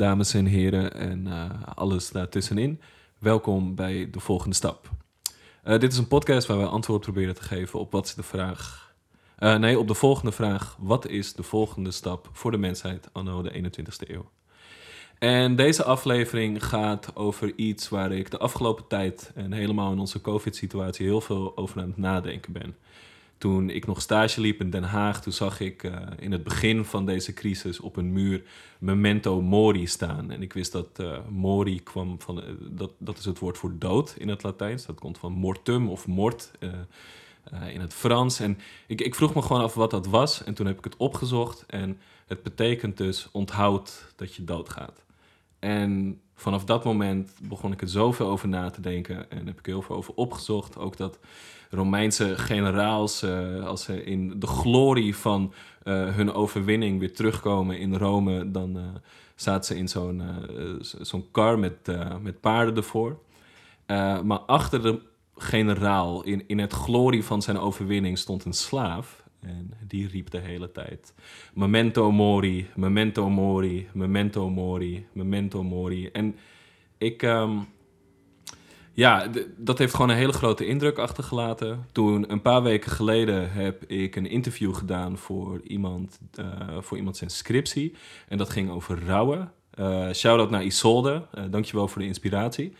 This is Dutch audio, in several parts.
dames en heren en uh, alles daartussenin. Welkom bij de volgende stap. Uh, dit is een podcast waar we antwoord proberen te geven op wat is de vraag. Uh, nee, op de volgende vraag: wat is de volgende stap voor de mensheid anno de 21ste eeuw? En deze aflevering gaat over iets waar ik de afgelopen tijd en helemaal in onze COVID-situatie heel veel over aan het nadenken ben toen ik nog stage liep in Den Haag, toen zag ik uh, in het begin van deze crisis op een muur Memento Mori staan. En ik wist dat uh, Mori kwam van, uh, dat, dat is het woord voor dood in het Latijns. Dat komt van mortum of mort in het Frans. En ik, ik vroeg me gewoon af wat dat was. En toen heb ik het opgezocht. En het betekent dus onthoud dat je doodgaat. En vanaf dat moment begon ik er zoveel over na te denken. En heb ik heel veel over opgezocht. Ook dat Romeinse generaals, uh, als ze in de glorie van uh, hun overwinning weer terugkomen in Rome, dan uh, zaten ze in zo'n zo'n kar met, met paarden ervoor. maar achter de generaal, in, in het glorie van zijn overwinning, stond een slaaf. En die riep de hele tijd: Memento mori, memento mori, memento mori, memento mori. En ik. Um, ja, dat heeft gewoon een hele grote indruk achtergelaten. Toen een paar weken geleden heb ik een interview gedaan voor iemand, uh, voor iemand zijn scriptie. En dat ging over rouwen. Uh, Shout-out naar Isolde. Uh, dankjewel voor de inspiratie.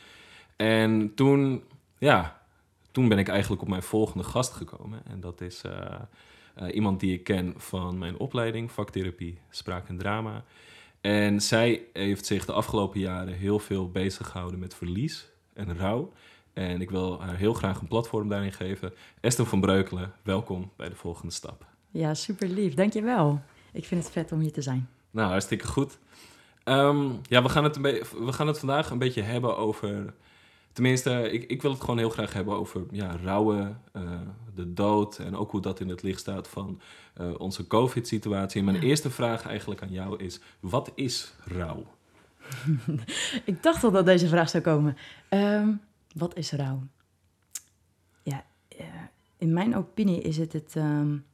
En toen, ja, toen ben ik eigenlijk op mijn volgende gast gekomen. En dat is iemand die ik ken van mijn opleiding, vaktherapie, spraak en drama. En zij heeft zich de afgelopen jaren heel veel bezig gehouden met verlies en rouw. En ik wil haar heel graag een platform daarin geven. Esther van Breukelen, welkom bij de volgende stap. Ja, super lief. Dankjewel. Ik vind het vet om hier te zijn. Nou, hartstikke goed. Um, ja, we gaan, het een we gaan het vandaag een beetje hebben over... Tenminste, ik, ik wil het gewoon heel graag hebben over ja, rouwen, uh, de dood... en ook hoe dat in het licht staat van uh, onze COVID-situatie. Mijn ja. eerste vraag eigenlijk aan jou is, wat is rouw? ik dacht al dat deze vraag zou komen. Um, wat is rouw? Ja, uh, in mijn opinie is het het, um,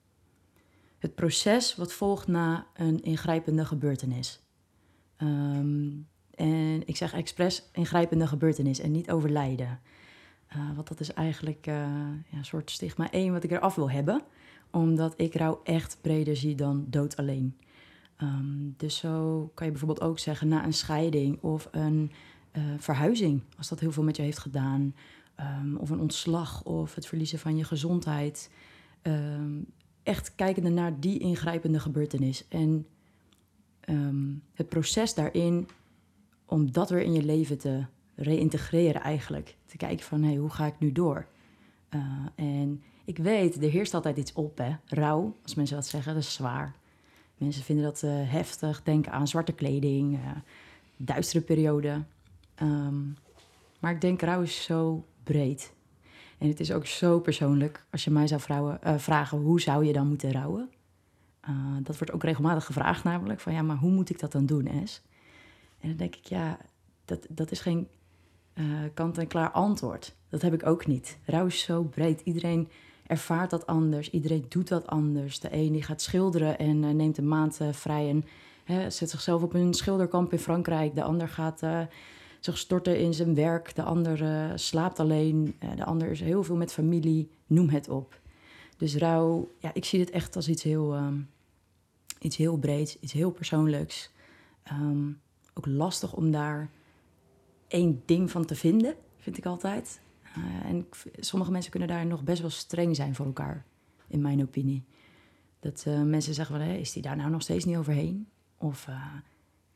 het proces wat volgt na een ingrijpende gebeurtenis. Um, en ik zeg expres ingrijpende gebeurtenis en niet overlijden. Uh, want dat is eigenlijk uh, ja, een soort stigma 1 wat ik eraf wil hebben. Omdat ik rouw echt breder zie dan dood alleen. Um, dus zo kan je bijvoorbeeld ook zeggen na een scheiding of een uh, verhuizing, als dat heel veel met je heeft gedaan, um, of een ontslag of het verliezen van je gezondheid. Um, echt kijkende naar die ingrijpende gebeurtenis en het proces daarin om dat weer in je leven te reïntegreren eigenlijk. Te kijken van, hé, hey, hoe ga ik nu door? Uh, en ik weet, er heerst altijd iets op, hè. Rouw, als mensen dat zeggen, dat is zwaar. Mensen vinden dat uh, heftig. Denken aan zwarte kleding, uh, duistere periode. Um, maar ik denk rouw is zo breed. En het is ook zo persoonlijk. Als je mij zou vrouwen, uh, vragen hoe zou je dan moeten rouwen? dat wordt ook regelmatig gevraagd namelijk. Van ja, maar hoe moet ik dat dan doen, Es? En dan denk ik, ja, dat, dat is geen kant-en-klaar antwoord. Dat heb ik ook niet. Rouw is zo breed. Iedereen ervaart dat anders. Iedereen doet dat anders. De een die gaat schilderen en uh, neemt een maand uh, vrij en zet zichzelf op een schilderkamp in Frankrijk. De ander gaat uh, zich storten in zijn werk. De ander slaapt alleen. de ander is heel veel met familie. Noem het op. Dus rouw, ja, ik zie het echt als iets heel, um, iets heel breeds, iets heel persoonlijks. Um, ook lastig om daar één ding van te vinden, vind ik altijd. Uh, en sommige mensen kunnen daar nog best wel streng zijn voor elkaar, in mijn opinie. Dat uh, mensen zeggen van, is die daar nou nog steeds niet overheen? Of, uh,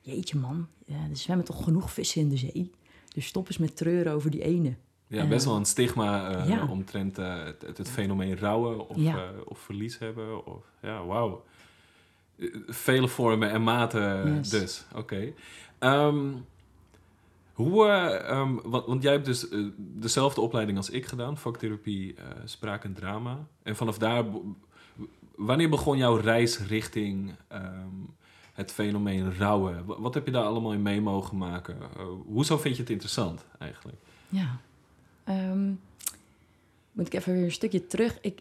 jeetje man, er zwemmen toch genoeg vissen in de zee? Dus stop eens met treuren over die ene. Ja, best wel een stigma ja. omtrent het, het, fenomeen rouwen of, ja. of verlies hebben. Of, ja, wauw. Eh, Vele vormen en maten Yes. dus. Oké. Ehm, hoe, eh, ehm, want, want jij hebt dus eh, dezelfde opleiding als ik gedaan, vaktherapie, eh spraak en drama. En vanaf daar, wanneer begon jouw reis richting ehm, het fenomeen rouwen? Wa- Wat heb je daar allemaal in mee mogen maken? Hoezo vind je het interessant eigenlijk? Ja. Ehm, moet ik even weer een stukje terug. Ik,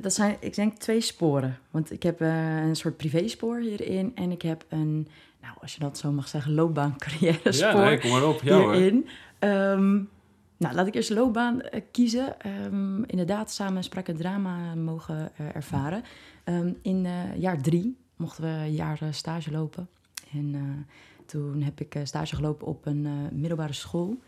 dat zijn, ik denk, twee sporen. Want ik heb een soort privéspoor hierin. En ik heb een, nou, als je dat zo mag zeggen, loopbaan-carrière spoor Ja, nee, kom maar op. Ja, hierin. Ehm, nou, laat ik eerst loopbaan eh, kiezen. Ehm, inderdaad, samen spraak en drama mogen eh, ervaren. Ehm, in eh, jaar drie mochten we een jaar stage lopen. En toen heb ik stage gelopen op een middelbare school.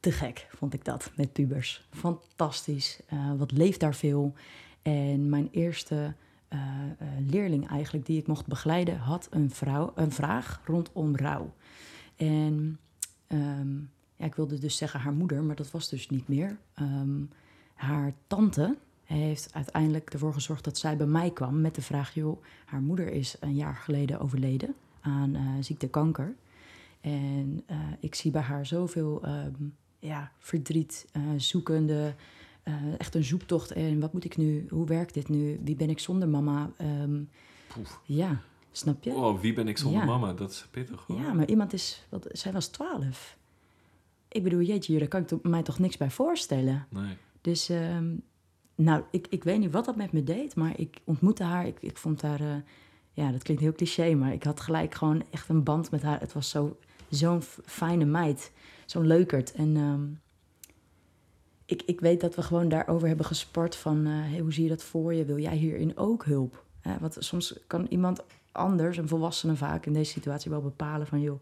Te gek vond ik dat met pubers. Fantastisch. Wat leeft daar veel. En mijn eerste eh, eh, leerling eigenlijk die ik mocht begeleiden... had een, vrouw, een vraag rondom rouw. En ehm, ja, ik wilde dus zeggen haar moeder, maar dat was dus niet meer. Ehm, haar tante heeft uiteindelijk ervoor gezorgd dat zij bij mij kwam met de vraag: joh, haar moeder is een jaar geleden overleden aan eh ziekte kanker. En ik zie bij haar zoveel ehm, ja, verdriet, zoekende, eh, echt een zoektocht. En wat moet ik nu? Hoe werkt dit nu? Wie ben ik zonder mama? Ehm, Poef. ja, snap je? Oh, wie ben ik zonder Ja. mama? Dat is pittig hoor. Ja, maar iemand is, wat, zij was twaalf. Ik bedoel, jeetje, daar kan ik to- mij toch niks bij voorstellen. Nee. Dus, ehm, nou, ik, ik weet niet wat dat met me deed, maar ik ontmoette haar. Ik, ik vond haar, eh, ja, dat klinkt heel cliché, maar ik had gelijk gewoon echt een band met haar. Het was zo- zo'n fijne meid, zo'n leukert. En ehm, ik, ik weet dat we gewoon daarover hebben gespart van, eh, hoe zie je dat voor je? Wil jij hierin ook hulp? Hè, want soms kan iemand anders, een volwassene vaak in deze situatie, wel bepalen van, joh,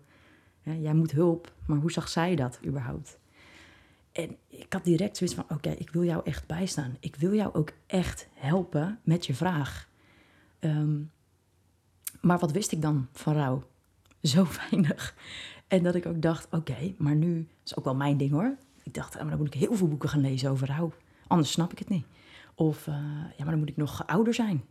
jij moet hulp, maar hoe zag zij dat überhaupt? En ik had direct zoiets van: oké, ik wil jou echt bijstaan. Ik wil jou ook echt helpen met je vraag. Ehm, maar wat wist ik dan van rouw? Zo weinig. En dat ik ook dacht: oké, maar nu is ook wel mijn ding hoor. Ik dacht, ah, maar dan moet ik heel veel boeken gaan lezen over rouw. Anders snap ik het niet. Of eh, ja, maar dan moet ik nog ouder zijn.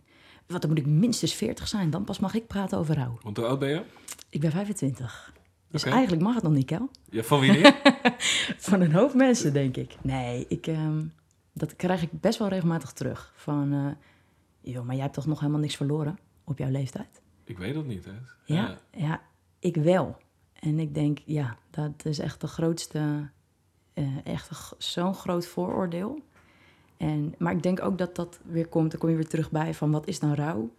Want dan moet ik minstens 40 zijn. Dan pas mag ik praten over rouw. Want hoe oud ben je? Ik ben 25. Dus eigenlijk mag het nog niet, Kel. Ja, van wie niet? Van een hoop mensen, denk ik. Nee, ik, ehm, dat krijg ik best wel regelmatig terug. Van, eh joh, maar jij hebt toch nog helemaal niks verloren op jouw leeftijd? ik weet dat niet, hè. Ja, ja, ik wel. En ik denk, ja, dat is echt de grootste, eh, echt zo'n groot vooroordeel. En, maar ik denk ook dat dat weer komt, dan kom je weer terug bij van wat is dan rouw?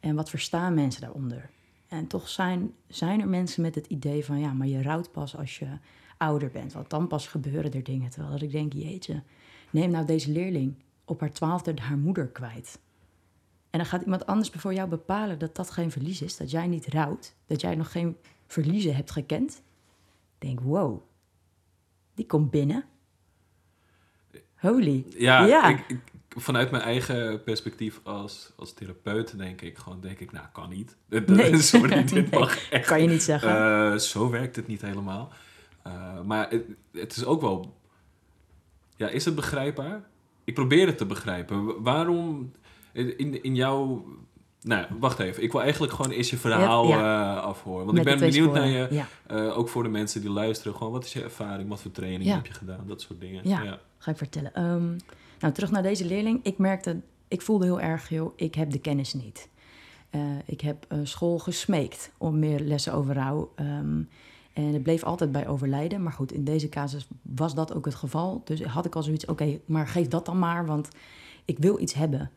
En wat verstaan mensen daaronder? En toch zijn, zijn er mensen met het idee van, ja, maar je rouwt pas als je ouder bent. Want dan pas gebeuren er dingen. Terwijl dat ik denk, jeetje, neem nou deze leerling op haar twaalfde haar moeder kwijt. En dan gaat iemand anders voor jou bepalen dat dat geen verlies is. Dat jij niet rouwt. Dat jij nog geen verliezen hebt gekend. Ik denk, wow, die komt binnen. Holy. Ja, Ja. Ik, ik- vanuit mijn eigen perspectief als, als therapeut denk ik gewoon, denk ik, nou, kan niet. Nee. Sorry, dit Nee, mag echt. Kan je niet zeggen. Eh, zo werkt het niet helemaal. Eh, maar het, het is ook wel... Ja, is het begrijpbaar? Ik probeer het te begrijpen. Wa- Waarom in, in jouw... Nou, wacht even. Ik wil eigenlijk gewoon eerst je verhaal Ja, eh, afhoren. Want Met ik ben benieuwd naar je... Ja, eh, ook voor de mensen die luisteren. Gewoon, wat is je ervaring? Wat voor training heb je gedaan? Dat soort dingen. Ja. ga ik vertellen. Ehm, nou, terug naar deze leerling. Ik merkte, ik voelde heel erg, joh, ik heb de kennis niet. Eh, ik heb school gesmeekt om meer lessen over rouw. Ehm, en het bleef altijd bij overlijden. Maar goed, in deze casus was dat ook het geval. Dus had ik al zoiets, oké, maar geef dat dan maar, want ik wil iets hebben.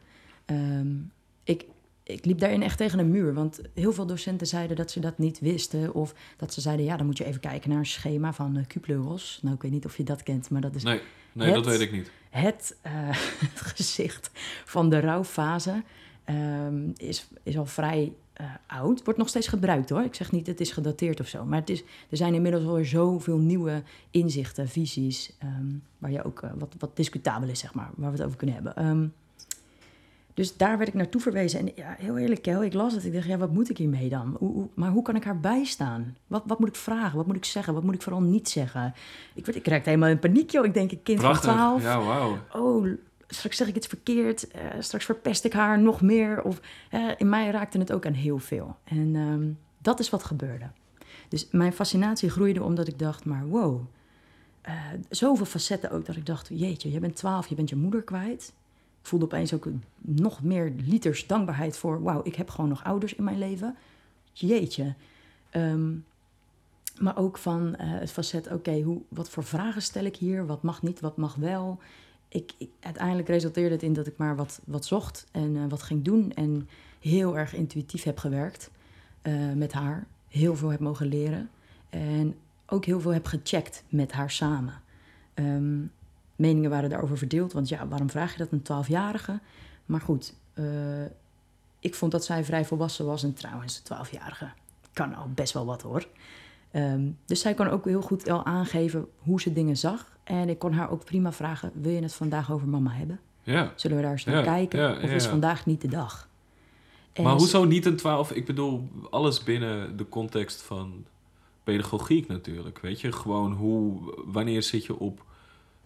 Ehm, ik, ik liep daarin echt tegen een muur. Want heel veel docenten zeiden dat ze dat niet wisten. Of dat ze zeiden, ja, dan moet je even kijken naar een schema van uh. Nou, ik weet niet of je dat kent, maar dat is Nee, nee Het- dat weet ik niet. het, eh, het gezicht van de rouwfase ehm, is, is al vrij eh, oud. Wordt nog steeds gebruikt hoor. Ik zeg niet het is gedateerd of zo. Maar het is, er zijn inmiddels alweer zoveel nieuwe inzichten, visies. ehm, waar je ook wat, wat discutabel is, zeg maar. Waar we het over kunnen hebben. Ehm, dus daar werd ik naartoe verwezen. En ja, heel eerlijk, Kel, ik las het. Ik dacht, ja, wat moet ik hiermee dan? Hoe, hoe- maar hoe kan ik haar bijstaan? Wat, wat moet ik vragen? Wat moet ik zeggen? Wat moet ik vooral niet zeggen? Ik, werd, ik raakte helemaal in paniek, joh. Ik denk, een kind Prachtig. van 12 Ja, wauw. oh, straks zeg ik iets verkeerd, eh, straks verpest ik haar nog meer. Of eh, in mij raakte het ook aan heel veel. En ehm, dat is wat gebeurde. Dus mijn fascinatie groeide omdat ik dacht, maar wow, eh, zoveel facetten ook dat ik dacht, jeetje, je bent twaalf, je bent je moeder kwijt. Voelde opeens ook nog meer liters dankbaarheid voor, wauw, ik heb gewoon nog ouders in mijn leven. Jeetje. Ehm, maar ook van eh, het facet, oké, hoe wat voor vragen stel ik hier? Wat mag niet, wat mag wel? Ik, ik- uiteindelijk resulteerde het in dat ik maar wat, wat zocht en eh, wat ging doen. En heel erg intuïtief heb gewerkt eh, met haar. Heel veel heb mogen leren. En ook heel veel heb gecheckt met haar samen. Ehm, meningen waren daarover verdeeld. Want ja, waarom vraag je dat een twaalfjarige? Maar goed, eh, ik vond dat zij vrij volwassen was. En trouwens, een twaalfjarige kan al best wel wat hoor. Ehm, dus zij kon ook heel goed wel aangeven hoe ze dingen zag. En ik kon haar ook prima vragen: wil je het vandaag over mama hebben? Ja. Zullen we daar eens naar Ja, kijken? ja, of is vandaag niet de dag? En Maar hoezo niet een 12? Ik bedoel, alles binnen de context van pedagogiek natuurlijk. Weet je, gewoon hoe, wanneer zit je op.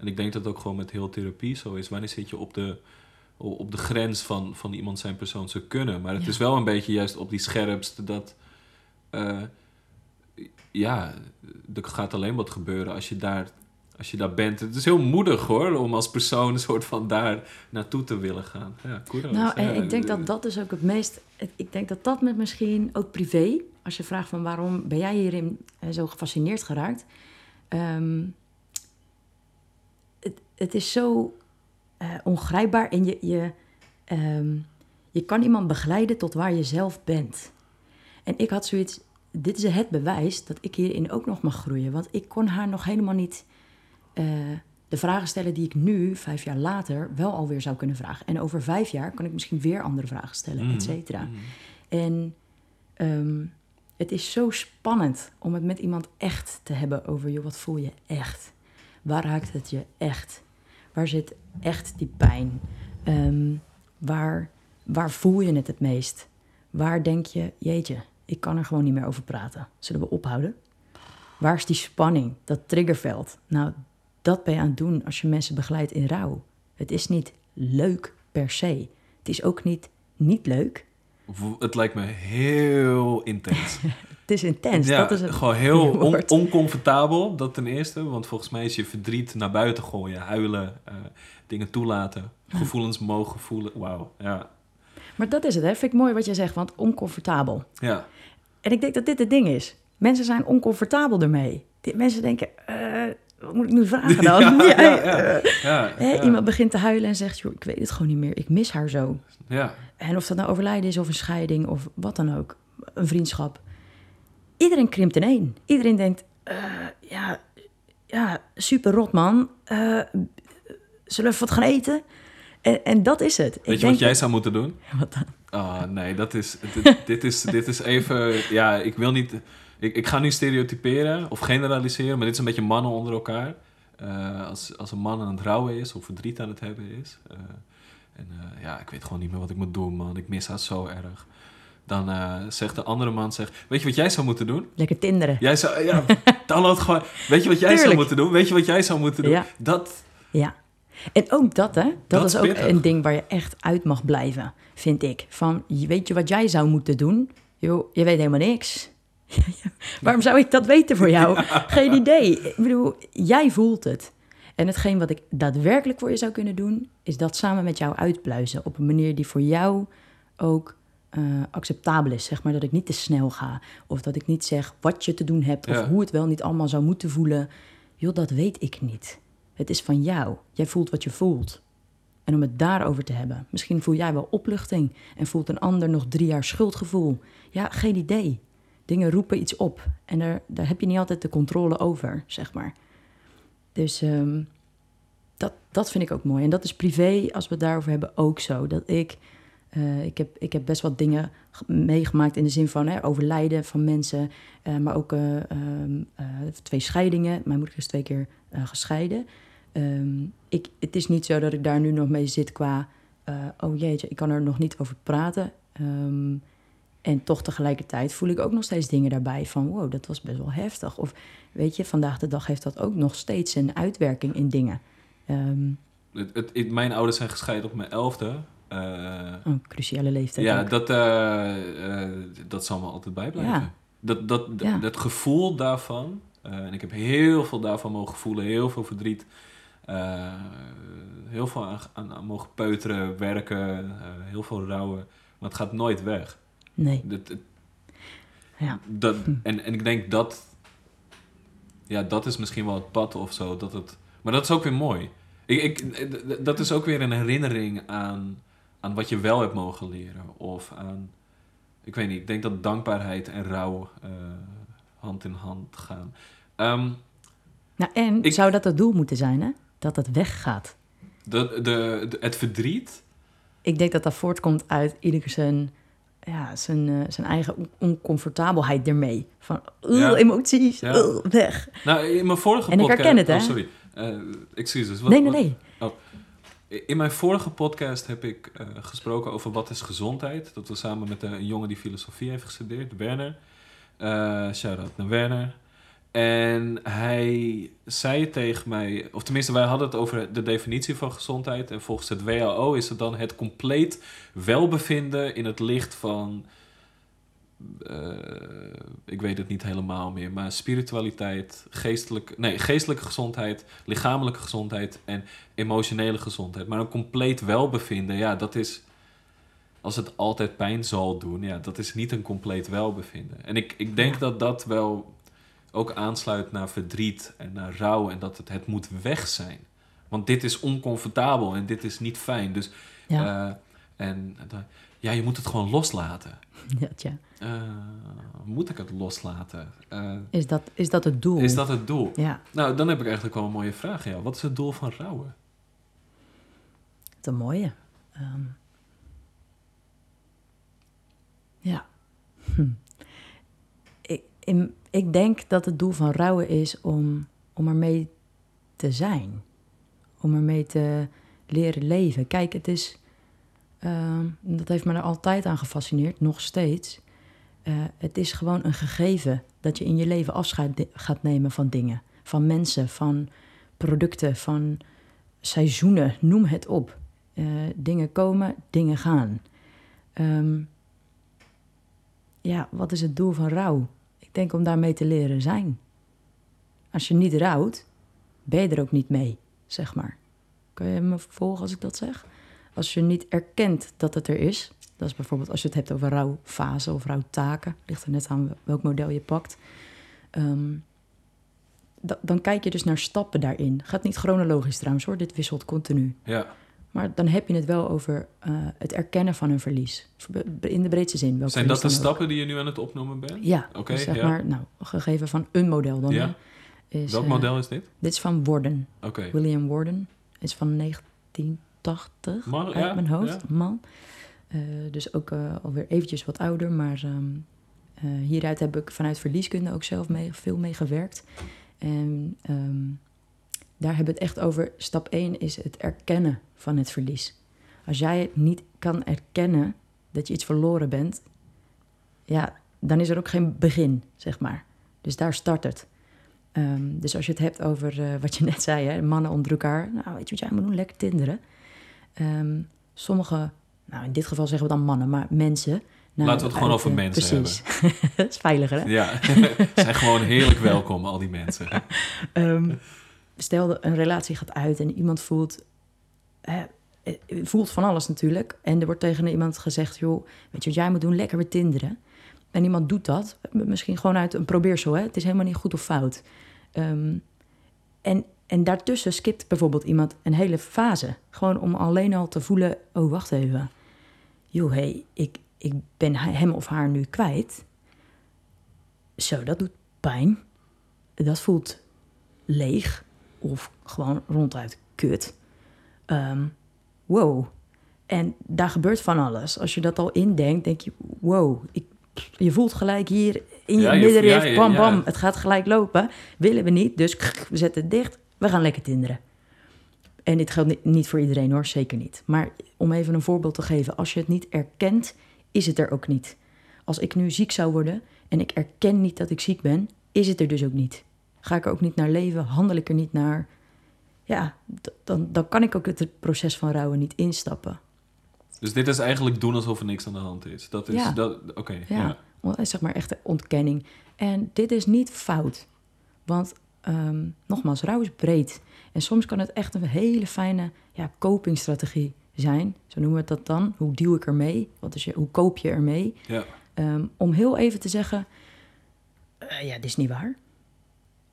En ik denk dat het ook gewoon met heel therapie zo is. Wanneer zit je op de, op de grens van, van iemand zijn persoon zou kunnen. Maar het Ja. is wel een beetje juist op die scherpste dat. eh, ja, er gaat alleen wat gebeuren als je daar. Als je daar bent. Het is heel moedig hoor, om als persoon een soort van daar naartoe te willen gaan. Ja, kudos. Nou, en Ja, ik denk dat dat dus ook het meest... ik- denk dat dat met misschien ook privé... als je vraagt van waarom ben jij hierin eh, zo gefascineerd geraakt... ehm, het, is zo eh, ongrijpbaar en je, je, ehm, je kan iemand begeleiden tot waar je zelf bent. En ik had zoiets... Dit is het bewijs dat ik hierin ook nog mag groeien. Want ik kon haar nog helemaal niet... eh, de vragen stellen die ik nu, vijf jaar later, wel alweer zou kunnen vragen. En over vijf jaar kan ik misschien weer andere vragen stellen, et cetera. mhm. En ehm, het is zo spannend om het met iemand echt te hebben over, joh, wat voel je echt? Waar raakt het je echt? Waar zit echt die pijn? Ehm, waar, waar voel je het het meest? Waar denk je, jeetje, ik kan er gewoon niet meer over praten. Zullen we ophouden? Waar is die spanning, dat triggerveld? Nou, dat ben je aan het doen als je mensen begeleidt in rouw. Het is niet leuk per se. Het is ook niet niet leuk. Het lijkt me heel intens. Het is intens. ja, dat is het gewoon heel on- oncomfortabel, dat ten eerste. Want volgens mij is je verdriet naar buiten gooien, huilen, eh, dingen toelaten, gevoelens mogen voelen. Wauw, ja. Maar dat is het, hè? Vind ik mooi wat je zegt, want oncomfortabel. Ja, En ik denk dat dit het ding is. Mensen zijn oncomfortabel ermee. Mensen denken, eh, wat moet ik nu vragen dan? Ja. Iemand begint te huilen en zegt, joh, ik weet het gewoon niet meer. Ik mis haar zo. ja. En of dat nou overlijden is of een scheiding of wat dan ook. Een vriendschap. Iedereen krimpt in één. Iedereen denkt, eh, ja, ja, super rot man. Eh, zullen we even wat gaan eten? En, en dat is het. Ik Weet je denk wat jij dat- zou moeten doen? Wat dan? Ah, nee, dat is, dit, dit is, dit is even, ja, ik wil niet, ik, ik ga nu stereotyperen of generaliseren, maar dit is een beetje mannen onder elkaar. Eh, als, als een man aan het rouwen is of verdriet aan het hebben is. en ja, ik weet gewoon niet meer wat ik moet doen, man. Ik mis haar zo erg. Dan eh, zegt de andere man, zegt, weet je wat jij zou moeten doen? Lekker tinderen. Jij zou, ja, download gewoon, weet je wat jij zou moeten doen? Weet je wat jij zou moeten doen? Ja. Dat, Ja. En ook dat, hè? Dat, Dat is ook pittig. een ding waar je echt uit mag blijven, vind ik. Van, weet je wat jij zou moeten doen? Joh, je weet helemaal niks. Waarom zou ik dat weten voor jou? Geen idee. Ik bedoel, jij voelt het. En hetgeen wat ik daadwerkelijk voor je zou kunnen doen, is dat samen met jou uitpluizen. Op een manier die voor jou ook eh, acceptabel is. Zeg maar dat ik niet te snel ga. Of dat ik niet zeg wat je te doen hebt. Of Ja. hoe het wel niet allemaal zou moeten voelen. Joh, dat weet ik niet. Het is van jou. Jij voelt wat je voelt. En om het daarover te hebben. Misschien voel jij wel opluchting en voelt een ander nog drie jaar schuldgevoel. Ja, geen idee. Dingen roepen iets op en daar, daar heb je niet altijd de controle over, zeg maar. Dus ehm, dat, dat vind ik ook mooi. En dat is privé, als we het daarover hebben, ook zo. Dat ik, eh, ik, heb, ik heb best wat dingen ge- meegemaakt in de zin van hè, overlijden van mensen. eh, maar ook eh, ehm, eh, twee scheidingen. Mijn moeder is twee keer gescheiden. Ehm, ik, het is niet zo dat ik daar nu nog mee zit qua... oh jeetje, ik kan er nog niet over praten. Ehm, en toch tegelijkertijd voel ik ook nog steeds dingen daarbij van... wow, dat was best wel heftig. Of weet je, vandaag de dag heeft dat ook nog steeds een uitwerking in dingen. Het, het- mijn ouders zijn gescheiden op mijn elfde. Eh, Een cruciale leeftijd. ja, ook. dat, eh, eh, dat zal me altijd bijblijven. Ja. Dat, dat, Ja. dat gevoel daarvan, en ik heb heel veel daarvan mogen voelen, heel veel verdriet, heel veel aan, aan, aan mogen peuteren, werken, heel veel rouwen, maar het gaat nooit weg. Nee. Dat, Ja. dat, en, en ik denk dat, ja, dat is misschien wel het pad of zo, dat het, maar dat is ook weer mooi. Ik, ik, dat is ook weer een herinnering aan, aan wat je wel hebt mogen leren. Of aan, ik weet niet, ik denk dat dankbaarheid en rouw eh, hand in hand gaan. Ehm, Nou, en Ik- zou dat het doel moeten zijn, hè? Dat het weggaat. de, de, de- het verdriet, Ik denk dat dat voortkomt uit ieder zijn, ja, zijn, eh, zijn eigen on- oncomfortabelheid ermee. Van, "Ugh, Ja. emoties, Ja. weg. nou in mijn vorige En ik podcast... herken het, hè? Oh, sorry. Eh, excuses. Wat- nee, nee, wat- nee. In mijn vorige podcast heb ik eh, gesproken over wat is gezondheid. Dat was samen met eh, een jongen die filosofie heeft gestudeerd, Werner. Eh Shout-out naar Werner. En hij zei tegen mij, of tenminste wij hadden het over de definitie van gezondheid. En volgens het WHO is het dan het compleet welbevinden in het licht van, eh, ik weet het niet helemaal meer, maar spiritualiteit, geestelijk, nee, geestelijke gezondheid, lichamelijke gezondheid en emotionele gezondheid. Maar een compleet welbevinden, ja, dat is. Als het altijd pijn zal doen, ja, dat is niet een compleet welbevinden. En ik, ik denk dat dat wel ook aansluit naar verdriet en naar rouw en dat het, het moet weg zijn. Want dit is oncomfortabel en dit is niet fijn. Dus, Ja, eh, en ja, je moet het gewoon loslaten. ja, tja. Eh, moet ik het loslaten? Eh, Is, dat, is dat het doel? is dat het doel? Ja, Nou, dan heb ik eigenlijk wel een mooie vraag. Ja. Wat is het doel van rouwen? een mooie. Ehm, ja. Hm. Ik, in- ik denk dat het doel van rouwen is om, om ermee te zijn. Om ermee te leren leven. Kijk, het is... ehm, dat heeft me er altijd aan gefascineerd, nog steeds. Eh, het is gewoon een gegeven dat je in je leven afscheid gaat nemen van dingen. Van mensen, van producten, van seizoenen, noem het op. Eh, dingen komen, dingen gaan. Ehm, ja, wat is het doel van rouw? Ik denk om daarmee te leren zijn. Als je niet rouwt, ben je er ook niet mee, zeg maar. Kun je me volgen als ik dat zeg? Als je niet erkent dat het er is, dat is bijvoorbeeld als je het hebt over rouwfase of rouwtaken, ligt er net aan welk model je pakt. Ehm, da- dan kijk je dus naar stappen daarin. Gaat niet chronologisch trouwens hoor, dit wisselt continu. Ja, Maar dan heb je het wel over eh, het erkennen van een verlies. In de breedste zin. welk zijn dat de ook. stappen die je nu aan het opnoemen bent? Ja, Oké, dus zeg ja. maar, nou, gegeven van een model dan. Ja. Is, Welk eh, model is dit? Dit is van Warden. Oké. William Warden. Is van 1980 Man, uit ja, mijn hoofd. ja. Man. Eh, dus ook eh, alweer eventjes wat ouder. Maar ehm, eh, hieruit heb ik vanuit verlieskunde ook zelf mee, veel mee gewerkt. En ehm, daar hebben we het echt over. Stap 1 is het erkennen van het verlies. Als jij het niet kan erkennen dat je iets verloren bent, ja, dan is er ook geen begin, zeg maar. Dus daar start het. Ehm, dus als je het hebt over wat je net zei, hè, mannen onder elkaar. Nou, weet je wat jij moet doen? Lekker tinderen. Ehm, sommige, nou in dit geval zeggen we dan mannen, maar mensen. nou, Laten we het gewoon uit, over eh, mensen precies. Dat is veiliger, hè? Ja, zijn gewoon heerlijk welkom, al die mensen. Ehm, stel een relatie gaat uit en iemand voelt, eh, eh, voelt van alles natuurlijk. En er wordt tegen iemand gezegd, joh, weet je wat jij moet doen? Lekker weer tinderen. En iemand doet dat, misschien gewoon uit een probeersel. Hè? Het is helemaal niet goed of fout. Ehm, en, en daartussen skipt bijvoorbeeld iemand een hele fase. Gewoon om alleen al te voelen, oh wacht even. Joh, hey, ik, ik ben hem of haar nu kwijt. Zo, dat doet pijn. Dat voelt leeg of gewoon ronduit kut. Ehm, wow. En daar gebeurt van alles. Als je dat al indenkt, denk je, wow, ik, je voelt gelijk hier in je Ja, middenrif, ja, ja, bam, bam, het gaat gelijk lopen. Willen we niet, dus we zetten het dicht, we gaan lekker tinderen. En dit geldt ni- niet voor iedereen hoor, zeker niet. Maar om even een voorbeeld te geven, als je het niet erkent, is het er ook niet. Als ik nu ziek zou worden en ik erken niet dat ik ziek ben, is het er dus ook niet. Ga ik er ook niet naar leven, handel ik er niet naar. ja, dan, dan kan ik ook het proces van rouwen niet instappen. Dus dit is eigenlijk doen alsof er niks aan de hand is. Dat is, Ja. dat, oké, Ja, ja. zeg maar echt een ontkenning. En dit is niet fout. Want ehm, nogmaals, rouw is breed. En soms kan het echt een hele fijne ja, copingstrategie zijn. Zo noemen we dat dan. Hoe deal ik ermee? Wat is je, hoe koop je ermee? ja. Ehm, om heel even te zeggen, eh, ja, dit is niet waar.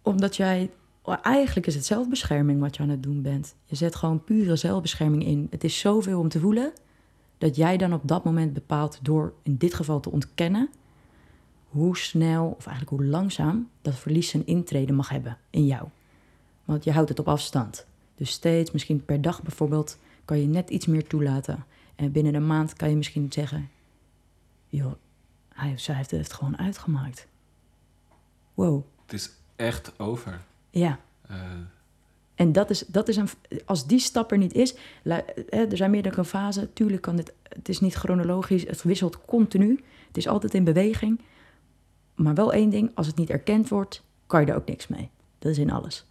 Omdat jij, oh, eigenlijk is het zelfbescherming wat je aan het doen bent. Je zet gewoon pure zelfbescherming in. Het is zoveel om te voelen, dat jij dan op dat moment bepaalt door in dit geval te ontkennen, hoe snel, of eigenlijk hoe langzaam, dat verlies zijn intrede mag hebben in jou. Want je houdt het op afstand. Dus steeds, misschien per dag bijvoorbeeld, kan je net iets meer toelaten. En binnen een maand kan je misschien zeggen, joh, hij of zij heeft het gewoon uitgemaakt. Wow, Het is echt over. ja. Eh, En dat is, dat is een, als die stap er niet is, er zijn meerdere fasen. Tuurlijk kan dit, het is niet chronologisch, het wisselt continu. Het is altijd in beweging. Maar wel één ding, als het niet erkend wordt, kan je er ook niks mee. Dat is in alles.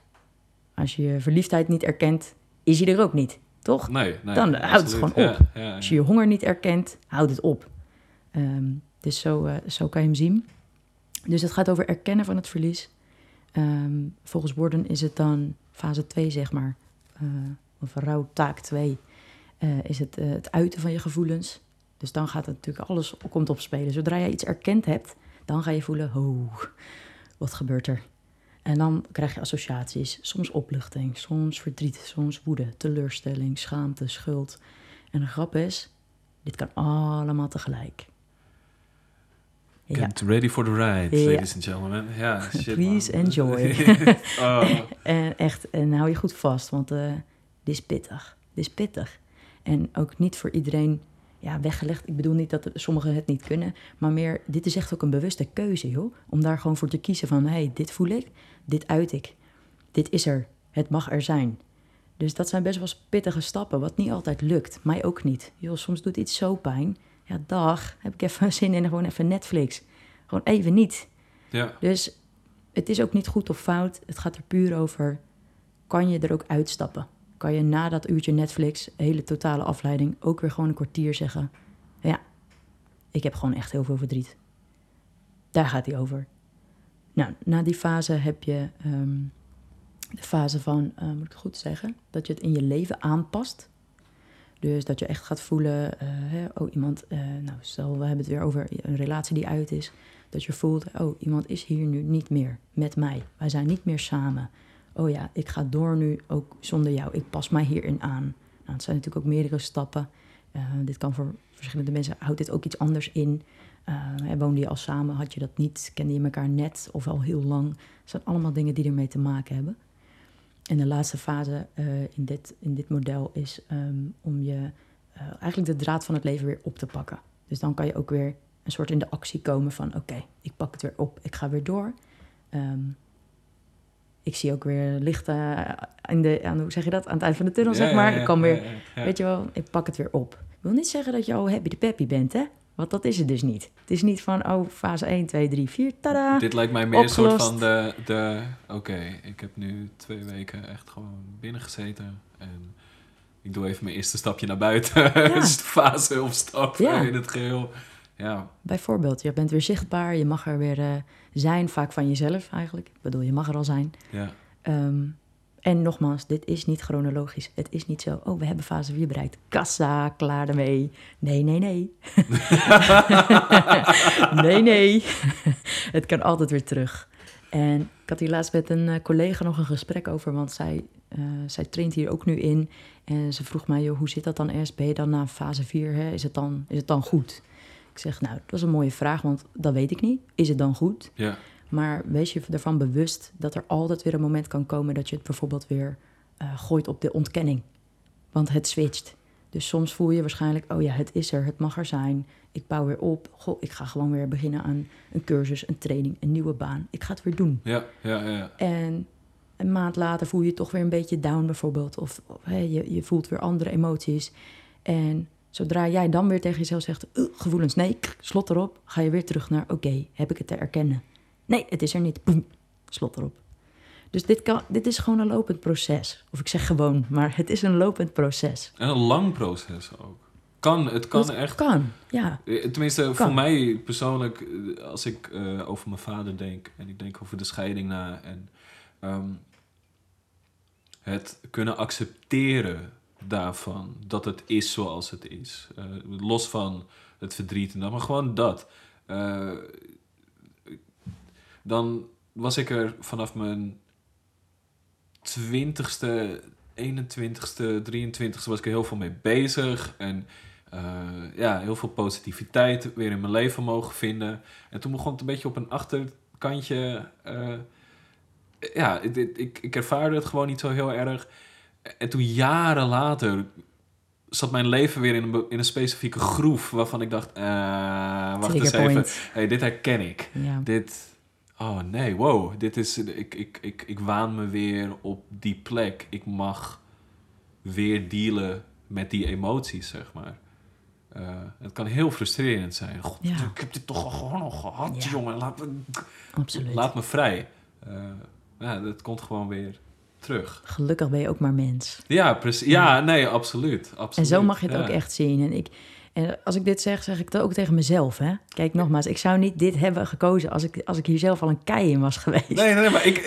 Als je je verliefdheid niet erkent, is hij er ook niet, toch? nee, nee. Dan houdt het gewoon op. Ja, ja, Als je je honger niet erkent, houd het op. Ehm, dus zo, eh, zo kan je hem zien. Dus het gaat over erkennen van het verlies. Ehm, volgens Borden is het dan fase 2, zeg maar. eh, of rouw taak 2. eh, is het het uiten van je gevoelens. Dus dan gaat het natuurlijk alles komt opspelen. Zodra jij iets erkend hebt, dan ga je voelen, oh, wat gebeurt er? En dan krijg je associaties. Soms opluchting, soms verdriet, soms woede, teleurstelling, schaamte, schuld. En de grap is, dit kan allemaal tegelijk. Ja, Get ready for the ride, Ja. ladies and gentlemen. Ja, shit, Please man. enjoy. oh. en echt, en hou je goed vast, want eh dit is pittig. Dit is pittig. En ook niet voor iedereen ja, weggelegd. Ik bedoel niet dat sommigen het niet kunnen, maar meer, dit is echt ook een bewuste keuze, joh. Om daar gewoon voor te kiezen van, hé, hey, dit voel ik, dit uit ik. Dit is er, het mag er zijn. Dus dat zijn best wel pittige stappen, wat niet altijd lukt. Mij ook niet. Joh, soms doet iets zo pijn. Ja, dag, heb ik even zin in gewoon even Netflix. Gewoon even niet. Ja, Dus het is ook niet goed of fout. Het gaat er puur over, kan je er ook uitstappen? Kan je na dat uurtje Netflix, hele totale afleiding, ook weer gewoon een kwartier zeggen... Ja, ik heb gewoon echt heel veel verdriet. Daar gaat hij over. Nou, na die fase heb je ehm, de fase van, eh, moet ik het goed zeggen, dat je het in je leven aanpast. Dus dat je echt gaat voelen, eh, hè, oh iemand, eh, nou stel we hebben het weer over een relatie die uit is. Dat je voelt, oh iemand is hier nu niet meer met mij. Wij zijn niet meer samen. Oh ja, ik ga door nu ook zonder jou. Ik pas mij hierin aan. Nou, het zijn natuurlijk ook meerdere stappen. Eh, dit kan voor verschillende mensen, houdt dit ook iets anders in. Eh, woonde je al samen, had je dat niet, kende je elkaar net of al heel lang. Het zijn allemaal dingen die ermee te maken hebben. En de laatste fase eh, in, dit, in dit model is ehm, om je eigenlijk de draad van het leven weer op te pakken. Dus dan kan je ook weer een soort in de actie komen van oké, ik pak het weer op, ik ga weer door. Ehm, ik zie ook weer lichten in de, aan, hoe zeg je dat, aan het eind van de tunnel, Ja, zeg ja, maar. ja, ik kan ja, weer, ja, ja. weet je wel, ik pak het weer op. Ik wil niet zeggen dat je al happy de peppy bent, hè? Want dat is het dus niet. Het is niet van, oh, fase 1, 2, 3, 4, tada. Dit lijkt mij meer een soort van de... de Oké, ik heb nu twee weken echt gewoon binnen gezeten. En ik doe even mijn eerste stapje naar buiten. De fase of stap Ja. in het geheel. Ja, Bijvoorbeeld, je bent weer zichtbaar, je mag er weer eh, zijn, vaak van jezelf eigenlijk. Ik bedoel, je mag er al zijn. ja. Ehm, en nogmaals, dit is niet chronologisch. Het is niet zo, oh, we hebben fase 4 bereikt. Kassa, klaar ermee. Nee, nee, nee. nee, nee. het kan altijd weer terug. En ik had hier laatst met een eh, collega nog een gesprek over, want zij, eh, zij traint hier ook nu in. En ze vroeg mij, joh, hoe zit dat dan eerst? Ben je dan na fase 4, hè? Is, het dan, is het dan goed? Ik zeg, nou, dat is een mooie vraag, want dat weet ik niet. Is het dan goed? Ja, Maar wees je ervan bewust dat er altijd weer een moment kan komen dat je het bijvoorbeeld weer eh, gooit op de ontkenning. Want het switcht. Dus soms voel je waarschijnlijk, oh ja, het is er, het mag er zijn. Ik bouw weer op. Goh, ik ga gewoon weer beginnen aan een cursus, een training, een nieuwe baan. Ik ga het weer doen. ja, ja, ja. En een maand later voel je je toch weer een beetje down bijvoorbeeld. Of, je, je voelt weer andere emoties. En zodra jij dan weer tegen jezelf zegt, "Ugh, gevoelens, nee, krk, slot erop. Ga je weer terug naar, oké, heb ik het te erkennen? Nee, het is er niet. Boem, slot erop. Dus dit, kan, dit is gewoon een lopend proces. Of ik zeg gewoon, maar het is een lopend proces. En een lang proces ook. Kan, het kan Dat echt. Kan, ja. Eh, Tenminste, Kan. voor mij persoonlijk, eh, als ik eh, over mijn vader denk en ik denk over de scheiding na en ehm, het kunnen accepteren daarvan dat het is zoals het is. Eh, los van het verdriet en dat, maar gewoon dat. Eh, dan was ik er vanaf mijn twintigste, 21ste, 23ste was ik er heel veel mee bezig. En eh, ja, heel veel positiviteit weer in mijn leven mogen vinden. En toen begon het een beetje op een achterkantje. ja, ik, ik, ik ervaarde het gewoon niet zo heel erg. En toen jaren later zat mijn leven weer in een, in een specifieke groef waarvan ik dacht, eh, wacht eens even, hey, dit herken ik. Ja. Dit, oh nee, wow, dit is, ik, ik, ik, ik waan me weer op die plek. Ik mag weer dealen met die emoties, zeg maar. Eh, het kan heel frustrerend zijn. God, Ja. ik heb dit toch al gewoon al gehad, Ja. jongen. Laat me, Absoluut. laat me vrij. Eh, ja, dat komt gewoon weer terug. Gelukkig ben je ook maar mens. Ja, precies. Ja, nee, absoluut. absoluut. En zo mag je het Ja. ook echt zien. En, ik, en als ik dit zeg, zeg ik het ook tegen mezelf. Hè? Kijk, nogmaals, ik zou niet dit hebben gekozen als ik, als ik hier zelf al een kei in was geweest. Nee, nee, maar ik,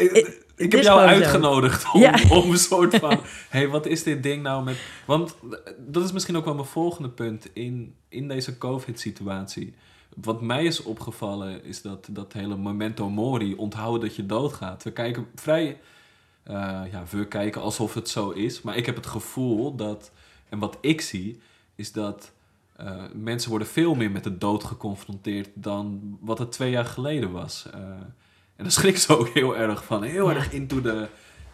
ik, heb jou zo. uitgenodigd om, Ja. om een soort van... hey, wat is dit ding nou met... Want dat is misschien ook wel mijn volgende punt in, in deze COVID-situatie. Wat mij is opgevallen is dat dat hele memento mori, onthouden dat je doodgaat. We kijken vrij... eh, ja, we kijken alsof het zo is. Maar ik heb het gevoel dat... En wat ik zie, is dat... eh, mensen worden veel meer met de dood geconfronteerd dan wat het twee jaar geleden was. Eh, en daar schrik ze ook heel erg van. Heel Ja. erg into de...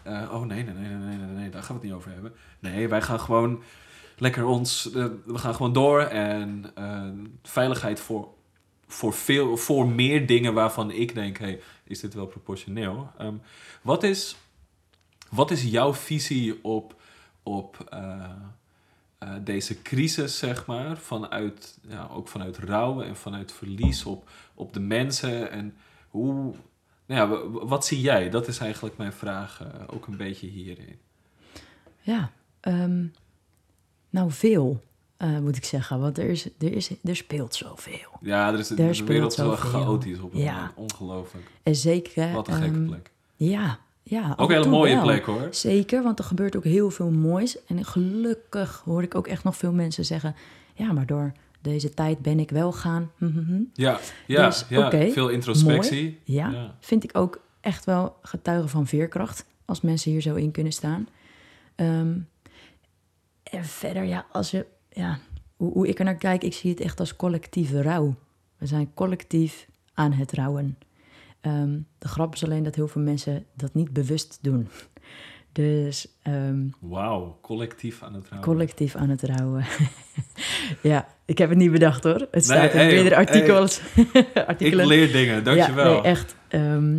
oh nee, nee, nee, nee, nee, nee, daar gaan we het niet over hebben. Nee, wij gaan gewoon lekker ons... we gaan gewoon door en veiligheid voor, voor, veel, voor meer dingen waarvan ik denk... Hey, is dit wel proportioneel? Ehm, wat, is, wat is jouw visie op, op eh, eh, deze crisis, zeg maar? Vanuit, ja, ook vanuit rouwen en vanuit verlies op, op de mensen en hoe... Nou ja, wat zie jij? Dat is eigenlijk mijn vraag eh, ook een beetje hierin. Ja, ehm, nou veel, moet ik zeggen. Want er, is, er, is, er speelt zoveel. Ja, er is, Daar de speelt wereld is wel chaotisch op het Ja. moment. Ongelooflijk. En zeker... Wat een gekke ehm, plek. Ja, ja. Ook en een hele mooie wel. plek hoor. Zeker, want er gebeurt ook heel veel moois. En gelukkig hoor ik ook echt nog veel mensen zeggen... ja, maar door deze tijd ben ik wel gaan... hm, hm, hm." Ja, ja, Dus, ja. veel introspectie. Ja, Ja. vind ik ook echt wel getuigen van veerkracht... als mensen hier zo in kunnen staan. Ehm, en verder, ja, als je... Ja, hoe, hoe ik er naar kijk, ik zie het echt als collectieve rouw. We zijn collectief aan het rouwen. Ehm, de grap is alleen dat heel veel mensen dat niet bewust doen. Dus ehm, Wauw, collectief aan het rouwen. collectief aan het rouwen. ja, ik heb het niet bedacht hoor. Het staat in hey, meerdere hey. artikels. Ik artikelen. leer dingen, dankjewel. Ja, nee, echt. Ehm,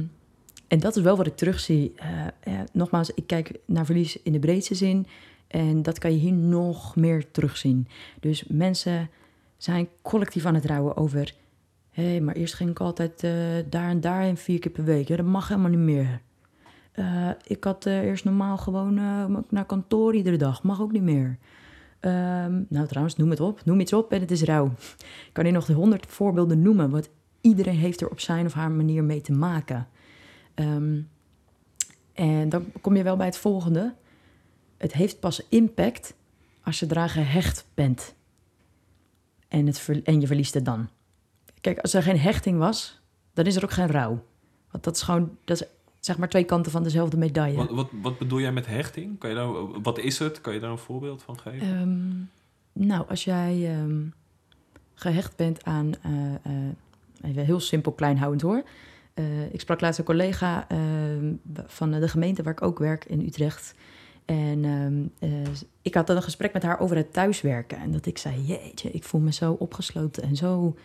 en dat is wel wat ik terugzie. Eh, ja, nogmaals, ik kijk naar verlies in de breedste zin. En dat kan je hier nog meer terugzien. Dus mensen zijn collectief aan het rouwen over... hé, hey, maar eerst ging ik altijd eh, daar en daar en vier keer per week. Ja, dat mag helemaal niet meer. Eh, ik had eh, eerst normaal gewoon naar kantoor iedere dag. Mag ook niet meer. Ehm, nou, trouwens, noem het op. Noem iets op en het is rouw. Ik kan hier nog de honderd voorbeelden noemen. Want iedereen heeft er op zijn of haar manier mee te maken. Ehm, en dan kom je wel bij het volgende. Het heeft pas impact als je eraan gehecht bent. En, het en je verliest het dan. Kijk, als er geen hechting was, dan is er ook geen rouw. Want dat is gewoon, dat is zeg maar twee kanten van dezelfde medaille. Wat, wat, wat bedoel jij met hechting? Kan je daar, wat is het? Kan je daar een voorbeeld van geven? Ehm, nou, als jij ehm, gehecht bent aan, eh, eh, even heel simpel kleinhoudend hoor. Eh, ik sprak laatst een collega ehm, van de gemeente waar ik ook werk in Utrecht. En ik had dan een gesprek met haar over het thuiswerken. En dat ik zei, jeetje, ik voel me zo opgesloten en zo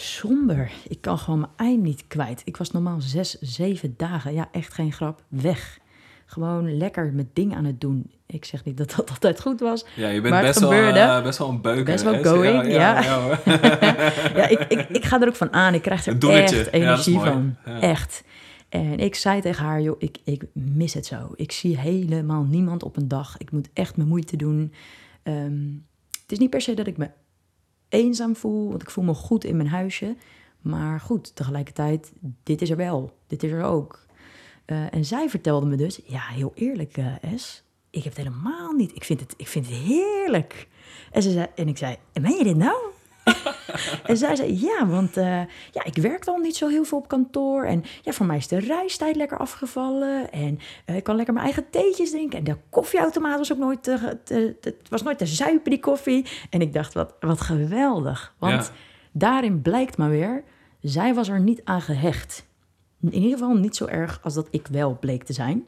somber. Ik kan gewoon mijn ei niet kwijt. Ik was normaal zes, zeven dagen, ja echt geen grap, weg. Gewoon lekker met dingen aan het doen. Ik zeg niet dat dat altijd goed was. ja, je bent maar best wel, eh, best wel een beuker. Best wel going, ja. hoor. Ja, ik, ik, ik ga er ook van aan. Ik krijg er echt Ja, energie van. Ja. Echt. En ik zei tegen haar, joh, ik, ik mis het zo. Ik zie helemaal niemand op een dag. Ik moet echt mijn moeite doen. Ehm, het is niet per se dat ik me eenzaam voel, want ik voel me goed in mijn huisje. Maar goed, tegelijkertijd, dit is er wel. Dit is er ook. Eh, en zij vertelde me dus, ja, heel eerlijk, uh, Es, ik heb het helemaal niet. Ik vind het, ik vind het heerlijk. En, ze zei, en ik zei, meen je dit nou? en zij zei, ja, want uh, ja, ik werk dan niet zo heel veel op kantoor. En ja, voor mij is de reistijd lekker afgevallen. En uh, ik kan lekker mijn eigen theetjes drinken. En de koffieautomaat was ook nooit te, te, te, het was nooit te zuipen, die koffie. En ik dacht, wat, wat geweldig. Want ja. daarin blijkt maar weer, zij was er niet aan gehecht. In ieder geval niet zo erg als dat ik wel bleek te zijn.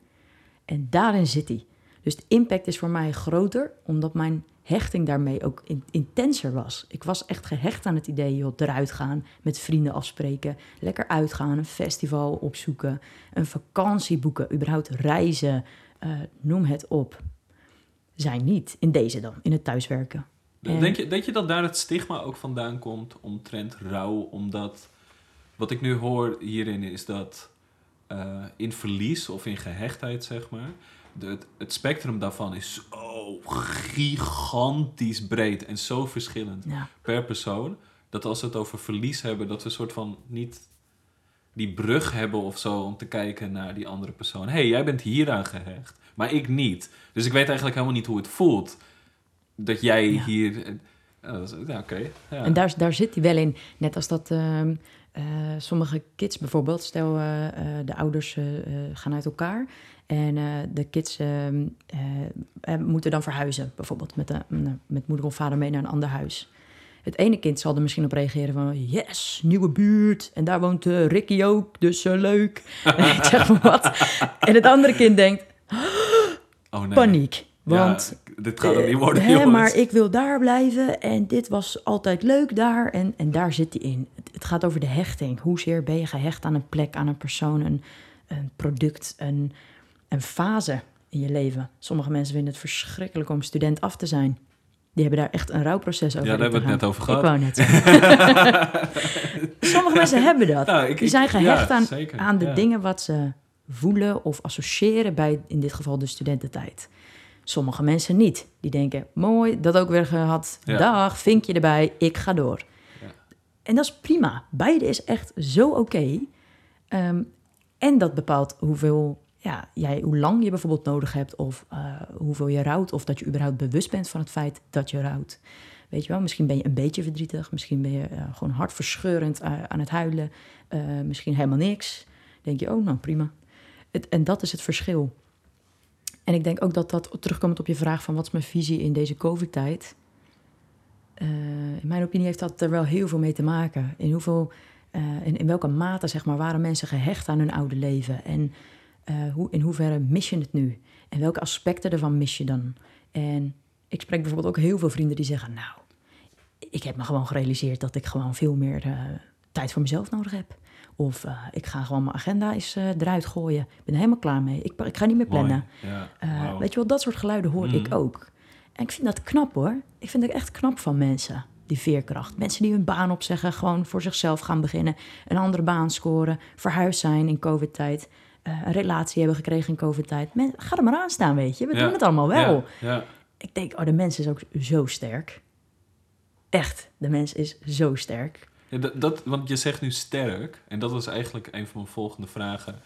En daarin zit hij. Dus de impact is voor mij groter, omdat mijn hechting daarmee ook in, intenser was. Ik was echt gehecht aan het idee, joh, eruit gaan, met vrienden afspreken, lekker uitgaan, een festival opzoeken, een vakantie boeken, überhaupt reizen, uh, noem het op. Zijn niet in deze dan, in het thuiswerken. En... Denk, je, denk je dat daar het stigma ook vandaan komt omtrent rouw? Omdat wat ik nu hoor hierin is dat uh, in verlies of in gehechtheid, zeg maar, de, het, het, spectrum daarvan is zo gigantisch breed en zo verschillend ja. per persoon. Dat als we het over verlies hebben, dat we een soort van niet die brug hebben of zo om te kijken naar die andere persoon. Hé, hey, jij bent hieraan gehecht, maar ik niet. Dus ik weet eigenlijk helemaal niet hoe het voelt dat jij Ja. hier. Ja, oké. Ja. En daar, daar zit hij wel in. Net als dat ehm, eh, sommige kids bijvoorbeeld, stel eh, eh, de ouders gaan uit elkaar en eh, de kids ehm, eh, eh, moeten dan verhuizen, bijvoorbeeld met, de, met moeder of vader mee naar een ander huis. Het ene kind zal er misschien op reageren van... yes, nieuwe buurt. En daar woont Ricky ook, dus leuk. ik zeg maar wat. En het andere kind denkt, oh, nee. paniek. Ja, Want dit gaat het niet worden, Hè, maar ik wil daar blijven en dit was altijd leuk daar. En, en daar zit hij in. Het, het gaat over de hechting. Hoezeer ben je gehecht aan een plek, aan een persoon, een, een product, een, een fase in je leven. Sommige mensen vinden het verschrikkelijk om student af te zijn. Die hebben daar echt een rouwproces over. Ja, daar hebben we het net over gehad. Ik wou net. Sommige mensen hebben dat. Nou, ik- Die zijn gehecht ja, aan, zeker, aan de ja. dingen wat ze voelen of associëren bij, in dit geval, de studententijd. Sommige mensen niet. Die denken, mooi, dat ook weer gehad. Ja. Dag, vinkje erbij, ik ga door. Ja. En dat is prima. Beide is echt zo oké. Ehm, en dat bepaalt hoeveel, ja, jij, hoe lang je bijvoorbeeld nodig hebt... of eh, hoeveel je rouwt... of dat je überhaupt bewust bent van het feit dat je rouwt. Weet je wel, misschien ben je een beetje verdrietig... misschien ben je eh, gewoon hartverscheurend eh, aan het huilen... misschien helemaal niks. denk je, oh, nou prima. Het, en dat is het verschil. En ik denk ook dat dat terugkomt op je vraag van wat is mijn visie in deze COVID-tijd. In mijn opinie heeft dat er wel heel veel mee te maken. In, hoeveel, in, in welke mate zeg maar, waren mensen gehecht aan hun oude leven? En eh, hoe, in hoeverre mis je het nu? En welke aspecten ervan mis je dan? En ik spreek bijvoorbeeld ook heel veel vrienden die zeggen... nou, ik heb me gewoon gerealiseerd dat ik gewoon veel meer eh, tijd voor mezelf nodig heb. Of eh, ik ga gewoon mijn agenda eens eruit gooien. Ik ben er helemaal klaar mee. Ik, ik ga niet meer plannen. Ja. Weet je wel, dat soort geluiden hoor Mhm. ik ook. En ik vind dat knap hoor. Ik vind het echt knap van mensen, die veerkracht. Mensen die hun baan opzeggen, gewoon voor zichzelf gaan beginnen. Een andere baan scoren, verhuisd zijn in covid-tijd. Eh, een relatie hebben gekregen in covid-tijd. Men, ga er maar aan staan, weet je. We Ja. doen het allemaal wel. Ja, ja. Ik denk, oh, de mens is ook zo sterk. Echt, de mens is zo sterk. Dat, dat, want je zegt nu sterk, en dat was eigenlijk een van mijn volgende vragen.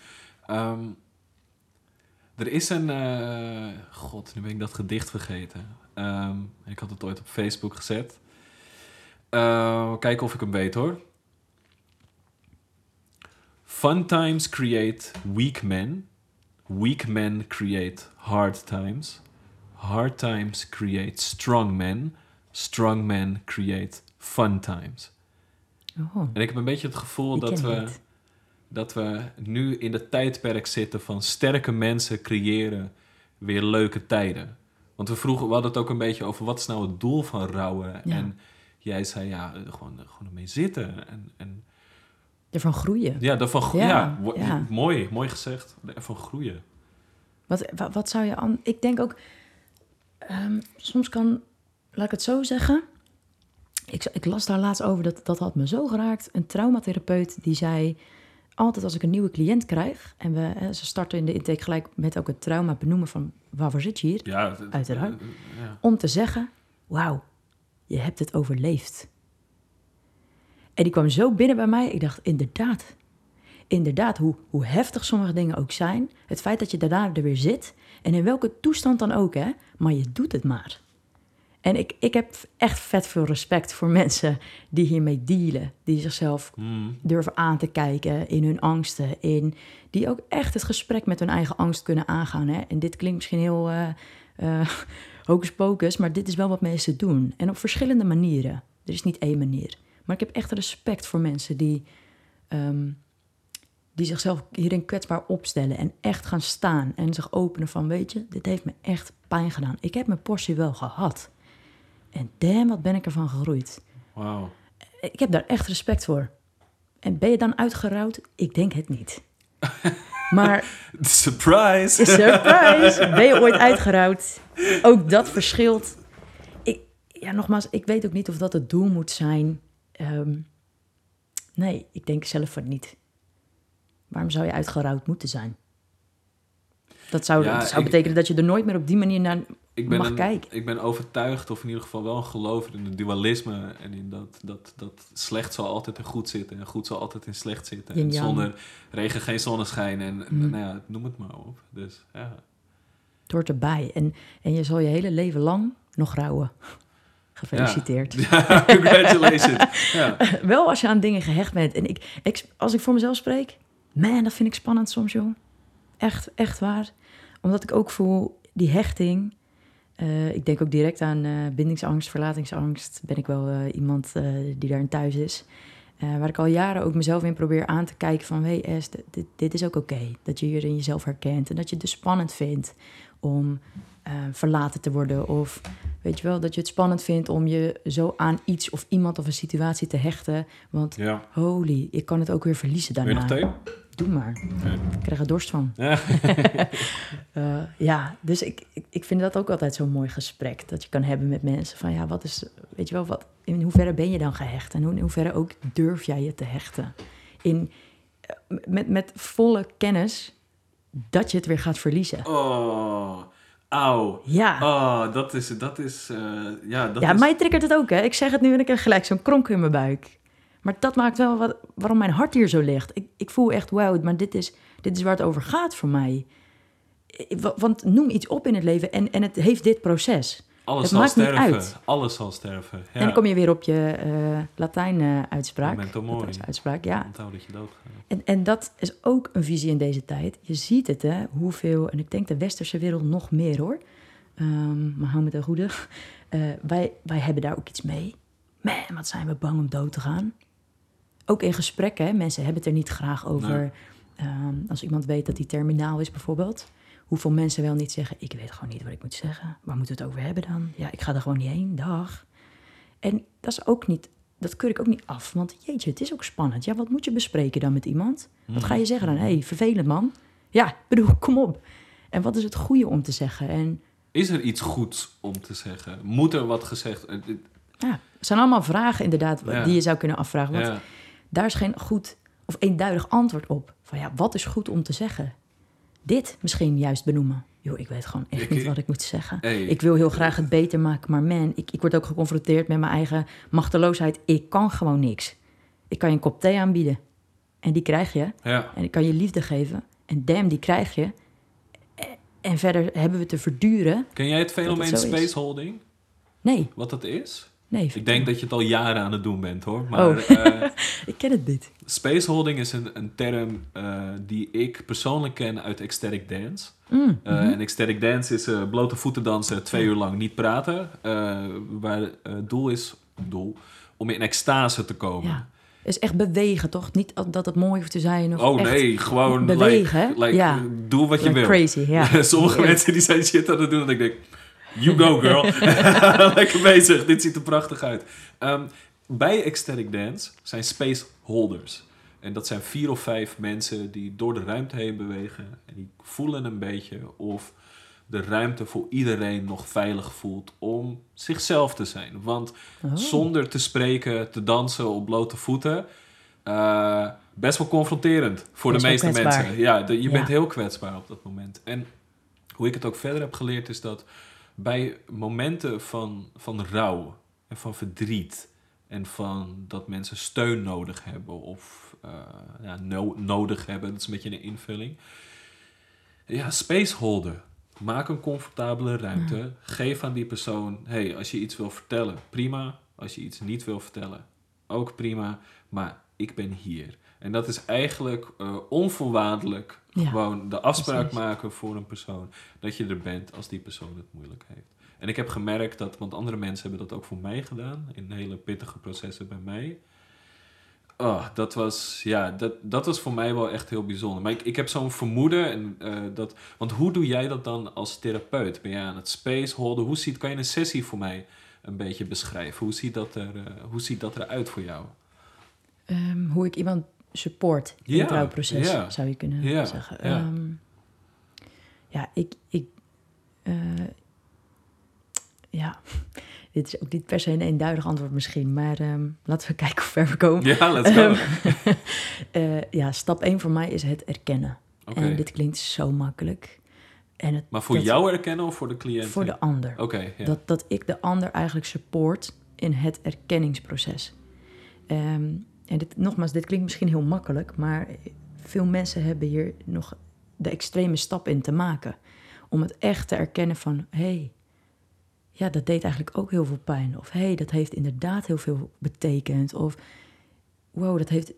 Ehm, er is een. eh, God, nu ben ik dat gedicht vergeten. Ehm, ik had het ooit op Facebook gezet. Eh, kijken of ik hem weet hoor. Fun times create weak men. Weak men create hard times. Hard times create strong men. Strong men create fun times. Oh, En ik heb een beetje het gevoel dat we, dat we nu in het tijdperk zitten van sterke mensen creëren weer leuke tijden. Want we vroegen, we hadden het ook een beetje over wat is nou het doel van rouwen. Ja. En jij zei ja, gewoon, gewoon ermee zitten. En, en Ervan groeien. ja, daarvan gro- Ja, ja, wo- ja. mooi, mooi gezegd. Ervan groeien. Wat, wat, wat zou je aan... Ik denk ook... ehm, soms kan... Laat ik het zo zeggen. Ik, ik las daar laatst over, dat, dat had me zo geraakt. Een traumatherapeut die zei... altijd als ik een nieuwe cliënt krijg... en we, hè, ze starten in de intake gelijk met ook het trauma benoemen van... waarvoor zit je hier? Ja, Uiteraard. eh, ja. Om te zeggen, wauw, je hebt het overleefd. En die kwam zo binnen bij mij, ik dacht, inderdaad. Inderdaad, hoe, hoe heftig sommige dingen ook zijn... het feit dat je daarna er weer zit... en in welke toestand dan ook, hè... maar je doet het maar. En ik, ik heb echt vet veel respect voor mensen die hiermee dealen. Die zichzelf Hmm. durven aan te kijken in hun angsten. In, die ook echt het gesprek met hun eigen angst kunnen aangaan. Hè? En dit klinkt misschien heel eh, hocus pocus, maar dit is wel wat mensen doen. En op verschillende manieren. Er is niet één manier. Maar ik heb echt respect voor mensen die, ehm, die zichzelf hierin kwetsbaar opstellen. En echt gaan staan en zich openen van, weet je, dit heeft me echt pijn gedaan. Ik heb mijn portie wel gehad. En damn, wat ben ik ervan gegroeid. Wauw. Ik heb daar echt respect voor. En ben je dan uitgerouwd? Ik denk het niet. Maar Surprise! surprise, ben je ooit uitgerouwd? Ook dat verschilt. Ik, ja, nogmaals, ik weet ook niet of dat het doel moet zijn. Ehm, nee, ik denk zelf van niet. Waarom zou je uitgerouwd moeten zijn? Dat zou, Ja, dat zou ik- betekenen dat je er nooit meer op die manier naar ik ben, mag een- kijken. ik ben overtuigd, of in ieder geval wel een gelover in het dualisme. En in dat, dat, dat slecht zal altijd in goed zitten. En goed zal altijd in slecht zitten. En zonder regen geen zonneschijn. En Mhm. nou ja, noem het maar op. Dus ja. Het hoort erbij. En, en je zal je hele leven lang nog rouwen. Gefeliciteerd. Ja, congratulations. ja. Wel als je aan dingen gehecht bent. En ik, ik, als ik voor mezelf spreek, man, dat vind ik spannend soms, joh. Echt, echt waar. Omdat ik ook voel, die hechting... eh, ik denk ook direct aan eh, bindingsangst, verlatingsangst. Ben ik wel eh, iemand die daarin thuis is. Waar ik al jaren ook mezelf in probeer aan te kijken van... hé hey, dit, dit is ook oké. Dat je hierin jezelf herkent. En dat je het dus spannend vindt om eh, verlaten te worden. Of weet je wel, dat je het spannend vindt om je zo aan iets of iemand of een situatie te hechten. Want ja. holy, ik kan het ook weer verliezen Wil je daarna. nog thee? Doe maar, ik krijg er dorst van. Ja. Eh, ja, dus ik, ik, ik vind dat ook altijd zo'n mooi gesprek. Dat je kan hebben met mensen. Van ja, wat is, weet je wel, wat, in hoeverre ben je dan gehecht? En hoe- in hoeverre ook durf jij je te hechten? In, eh, met, met volle kennis dat je het weer gaat verliezen. Oh, auw. Ja, Oh, dat is... Dat is eh, ja, dat ja is, mij triggert het ook. Hè. Ik zeg het nu en ik heb gelijk zo'n kronk in mijn buik. Maar dat maakt wel wat, waarom mijn hart hier zo ligt. Ik, ik voel echt, wauw, maar dit is, dit is waar het over gaat voor mij. Want noem iets op in het leven en, en het heeft dit proces. Alles het zal maakt niet sterven. uit. Alles zal sterven. Ja. En dan kom je weer op je eh Latijn-uitspraak. Memento mori. uitspraak, ja. Onthoud dat je doodgaat. En, en dat is ook een visie in deze tijd. Je ziet het, hè, hoeveel, en ik denk de westerse wereld nog meer hoor. Ehm, maar hou me ten goede. Eh, wij, wij hebben daar ook iets mee. Man, wat zijn we bang om dood te gaan. Ook in gesprekken, hè, mensen hebben het er niet graag over. Nee. Ehm, als iemand weet dat hij terminaal is bijvoorbeeld. Hoeveel mensen wel niet zeggen, ik weet gewoon niet wat ik moet zeggen. Waar moeten we het over hebben dan? Ja, ik ga er gewoon niet heen, dag. En dat is ook niet, dat keur ik ook niet af. Want jeetje, het is ook spannend. Ja, wat moet je bespreken dan met iemand? Wat ga je zeggen dan? Hé, hey, vervelend man. Ja, bedoel, kom op. En wat is het goede om te zeggen? En Is er iets goeds om te zeggen? Moet er wat gezegd... eh, ja, het zijn allemaal vragen inderdaad Ja. die je zou kunnen afvragen. Want Ja. daar is geen goed of eenduidig antwoord op. Van ja, wat is goed om te zeggen? Dit misschien juist benoemen. Joh, ik weet gewoon echt Ik- niet wat ik moet zeggen. Hey. Ik wil heel graag het beter maken, maar man, ik, ik word ook geconfronteerd met mijn eigen machteloosheid. Ik kan gewoon niks. Ik kan je een kop thee aanbieden en die krijg je. Ja. En ik kan je liefde geven en damn, die krijg je. En- verder hebben we te verduren. Ken jij het fenomeen spaceholding? Nee, Wat dat is? Nee. Ik denk dat je het al jaren aan het doen bent hoor. Maar Oh. eh, ik ken het niet. spaceholding is een, een term eh, die ik persoonlijk ken uit ecstatic dance. Mm, Eh, En ecstatic dance is blote voeten dansen, twee uur lang niet praten. waar het doel is, doel, om in extase te komen. Ja. is echt bewegen, toch? Niet dat het mooi hoeft te zijn. Of Oh nee, gewoon bewegen, hè? like, like, Ja. doe wat je like wil. crazy, ja. Sommige Ja. mensen die zijn shit aan het doen en ik denk, you go girl. Lekker bezig, dit ziet er prachtig uit. Ehm, bij ecstatic dance zijn space holders. En dat zijn vier of vijf mensen die door de ruimte heen bewegen. En die voelen een beetje of de ruimte voor iedereen nog veilig voelt om zichzelf te zijn. Want Oh. zonder te spreken, te dansen op blote voeten, eh, best wel confronterend voor Best de meeste mensen. Ja, de- je Ja. bent heel kwetsbaar op dat moment. En hoe ik het ook verder heb geleerd is dat bij momenten van, van rouw en van verdriet en van dat mensen steun nodig hebben of eh, ja, no- nodig hebben, dat is een beetje een invulling. Ja, spaceholder. Maak een comfortabele ruimte. Geef aan die persoon, hey, als je iets wil vertellen, prima. Als je iets niet wil vertellen, ook prima. Maar ik ben hier. En dat is eigenlijk eh, onvoorwaardelijk Ja, gewoon de afspraak precies. maken voor een persoon. Dat je er bent als die persoon het moeilijk heeft. En ik heb gemerkt dat, want andere mensen hebben dat ook voor mij gedaan. In hele pittige processen bij mij. Oh, dat was, ja, dat, dat was voor mij wel echt heel bijzonder. Maar ik, ik heb zo'n vermoeden. En, eh, dat, want hoe doe jij dat dan als therapeut? Ben jij aan het spaceholden? Hoe ziet, kan je een sessie voor mij een beetje beschrijven? Hoe ziet dat, er, eh, hoe ziet dat eruit voor jou? Ehm, hoe ik iemand support in Ja, het rouwproces, ja. zou je kunnen Ja, zeggen. ja. Ehm, ja, ik... ik eh, ja, dit is ook niet per se een eenduidig antwoord misschien, maar ehm, laten we kijken hoe ver we komen. Ja, let's go. Eh, ja, stap 1 voor mij is het erkennen. En dit klinkt zo makkelijk. En het, Maar voor dat- jou herkennen of voor de cliënt? Voor de ander. Oké. Dat, dat ik de ander eigenlijk support in het erkenningsproces. Ehm, en dit, nogmaals, dit klinkt misschien heel makkelijk, maar veel mensen hebben hier nog de extreme stap in te maken. Om het echt te erkennen van, hé, hey, ja, dat deed eigenlijk ook heel veel pijn. Of hé, hey, dat heeft inderdaad heel veel betekend. Of wow, dat heeft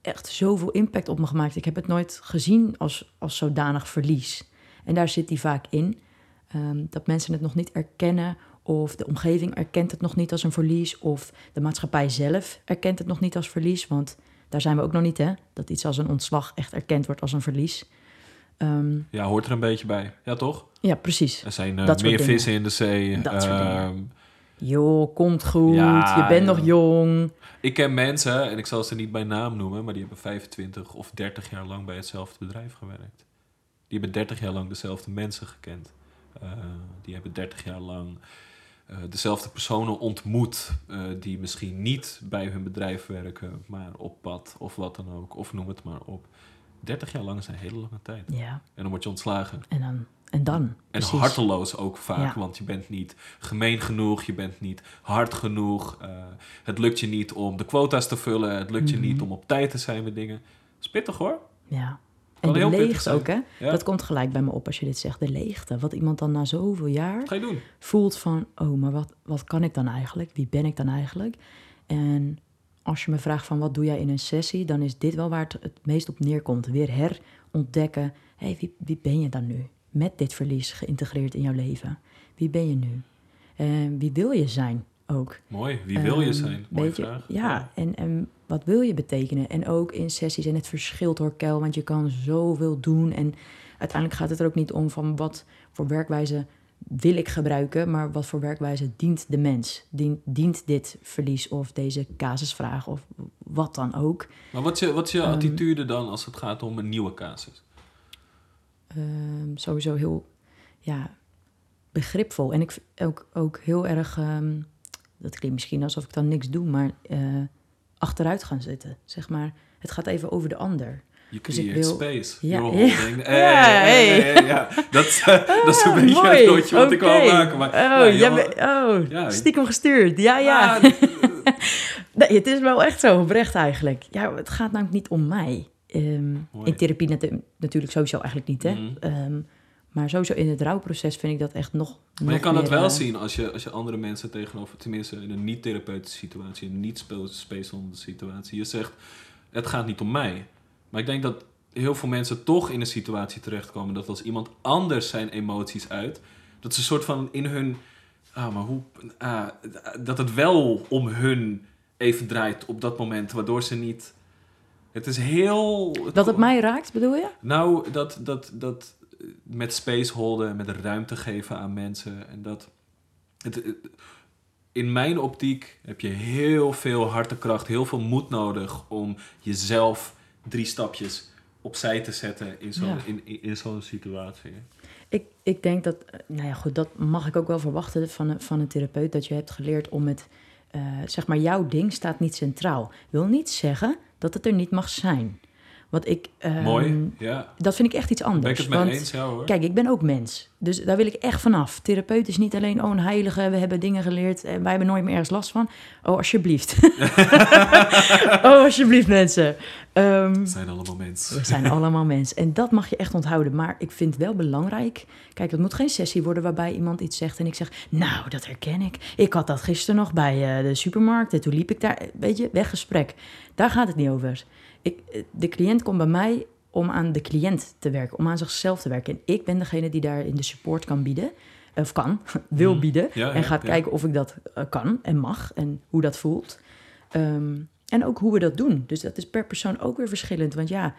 echt zoveel impact op me gemaakt. Ik heb het nooit gezien als, als zodanig verlies. En daar zit die vaak in. Ehm, dat mensen het nog niet erkennen of de omgeving erkent het nog niet als een verlies of de maatschappij zelf erkent het nog niet als verlies, want daar zijn we ook nog niet, hè? Dat iets als een ontslag echt erkend wordt als een verlies. Ehm, Ja, hoort er een beetje bij. Ja, toch? ja, precies. Er zijn eh, meer dingen. vissen in de zee. Dat soort dingen. Ehm, Joh, komt goed, Ja, je bent nog jong. Ik ken mensen, en ik zal ze niet bij naam noemen, maar die hebben 25 of 30 jaar lang bij hetzelfde bedrijf gewerkt. Die hebben 30 jaar lang dezelfde mensen gekend. Eh, die hebben 30 jaar lang eh, dezelfde personen ontmoet, eh, die misschien niet bij hun bedrijf werken, maar op pad of wat dan ook, of noem het maar op. 30 jaar lang is een hele lange tijd. Ja, En dan word je ontslagen. en dan, en dan. En precies. harteloos ook vaak, Ja. want je bent niet gemeen genoeg, je bent niet hard genoeg. eh, het lukt je niet om de quota's te vullen, het lukt je Mhm. niet om op tijd te zijn met dingen. Dat is pittig hoor. Ja. En de leegte ook, hè? Ja. Dat komt gelijk bij me op als je dit zegt. De leegte. Wat iemand dan na zoveel jaar Wat ga je doen? voelt van... oh, maar wat, wat kan ik dan eigenlijk? Wie ben ik dan eigenlijk? En als je me vraagt van wat doe jij in een sessie... dan is dit wel waar het het meest op neerkomt. Weer herontdekken. Hé, hey, wie, wie ben je dan nu? Met dit verlies geïntegreerd in jouw leven. Wie ben je nu? En wie wil je zijn ook? Mooi. Wie wil je Ehm, zijn? Mooie weet je, vraag. Ja, En, en wat wil je betekenen? En ook in sessies, en het verschilt hoor, Kel, want je kan zoveel doen. En uiteindelijk gaat het er ook niet om van wat voor werkwijze wil ik gebruiken, maar wat voor werkwijze dient de mens? Dient, dient dit verlies of deze casusvraag of wat dan ook? Maar wat is je, wat is je Ehm, attitude dan als het gaat om een nieuwe casus? Ehm, sowieso heel ja, begripvol. En ik vind ook, ook heel erg, ehm, dat klinkt misschien alsof ik dan niks doe, maar eh, achteruit gaan zitten. Zeg maar, het gaat even over de ander. Je Dus create wil- space. Ja, You're ja. holding. Ja, Hey, hey. hey, ja. Dat, is, eh, dat is een beetje mooi. het nootje wat ik wou maken. Maar, oh, nou, jij joh, bent- oh Ja. stiekem gestuurd. Ja, ja. ah, Nee, het is wel echt zo oprecht eigenlijk. Ja, het gaat namelijk niet om mij. Ehm, in therapie natu- natuurlijk sowieso eigenlijk niet, hè. Mhm. Ehm, maar sowieso in het rouwproces vind ik dat echt nog Maar je kan het meer, wel eh, zien als je, als je andere mensen tegenover, tenminste in een niet-therapeutische situatie, een niet-spacehondende situatie, je zegt, het gaat niet om mij. Maar ik denk dat heel veel mensen toch in een situatie terechtkomen dat als iemand anders zijn emoties uit, dat ze een soort van in hun, ah, maar hoe, ah, dat het wel om hun even draait op dat moment, waardoor ze niet, het is heel... Dat het mij raakt, bedoel je? Nou, dat, dat, dat met space holden, met ruimte geven aan mensen. En dat. Het, het- in mijn optiek heb je heel veel hartekracht, heel veel moed nodig om jezelf drie stapjes opzij te zetten in zo'n Ja. in, in, in zo'n situatie. Ik, ik denk dat, nou ja, goed, dat mag ik ook wel verwachten van een, van een therapeut. Dat je hebt geleerd om met eh, zeg maar, jouw ding staat niet centraal. Wil niet zeggen dat het er niet mag zijn. Want ik... ehm, Mooi, ja. Dat vind ik echt iets anders. Ben ik het mee want, eens, ja hoor. Kijk, ik ben ook mens. Dus daar wil ik echt vanaf. Therapeut is niet alleen, oh, een heilige, we hebben dingen geleerd en wij hebben nooit meer ergens last van. Oh, alsjeblieft. oh, alsjeblieft, mensen. Ehm, We zijn allemaal mensen. we zijn allemaal mens. En dat mag je echt onthouden. Maar ik vind wel belangrijk. Kijk, het moet geen sessie worden waarbij iemand iets zegt en ik zeg: Nou, dat herken ik. Ik had dat gisteren nog bij eh, de supermarkt. En toen liep ik daar. Weet je, weggesprek. Daar gaat het niet over. Ik, de cliënt komt bij mij om aan de cliënt te werken, om aan zichzelf te werken. En ik ben degene die daar in de support kan bieden. Of kan, wil Mhm. bieden. Ja, en gaat ja. kijken of ik dat eh, kan en mag. En hoe dat voelt. Ehm, en ook hoe we dat doen. Dus dat is per persoon ook weer verschillend. Want ja,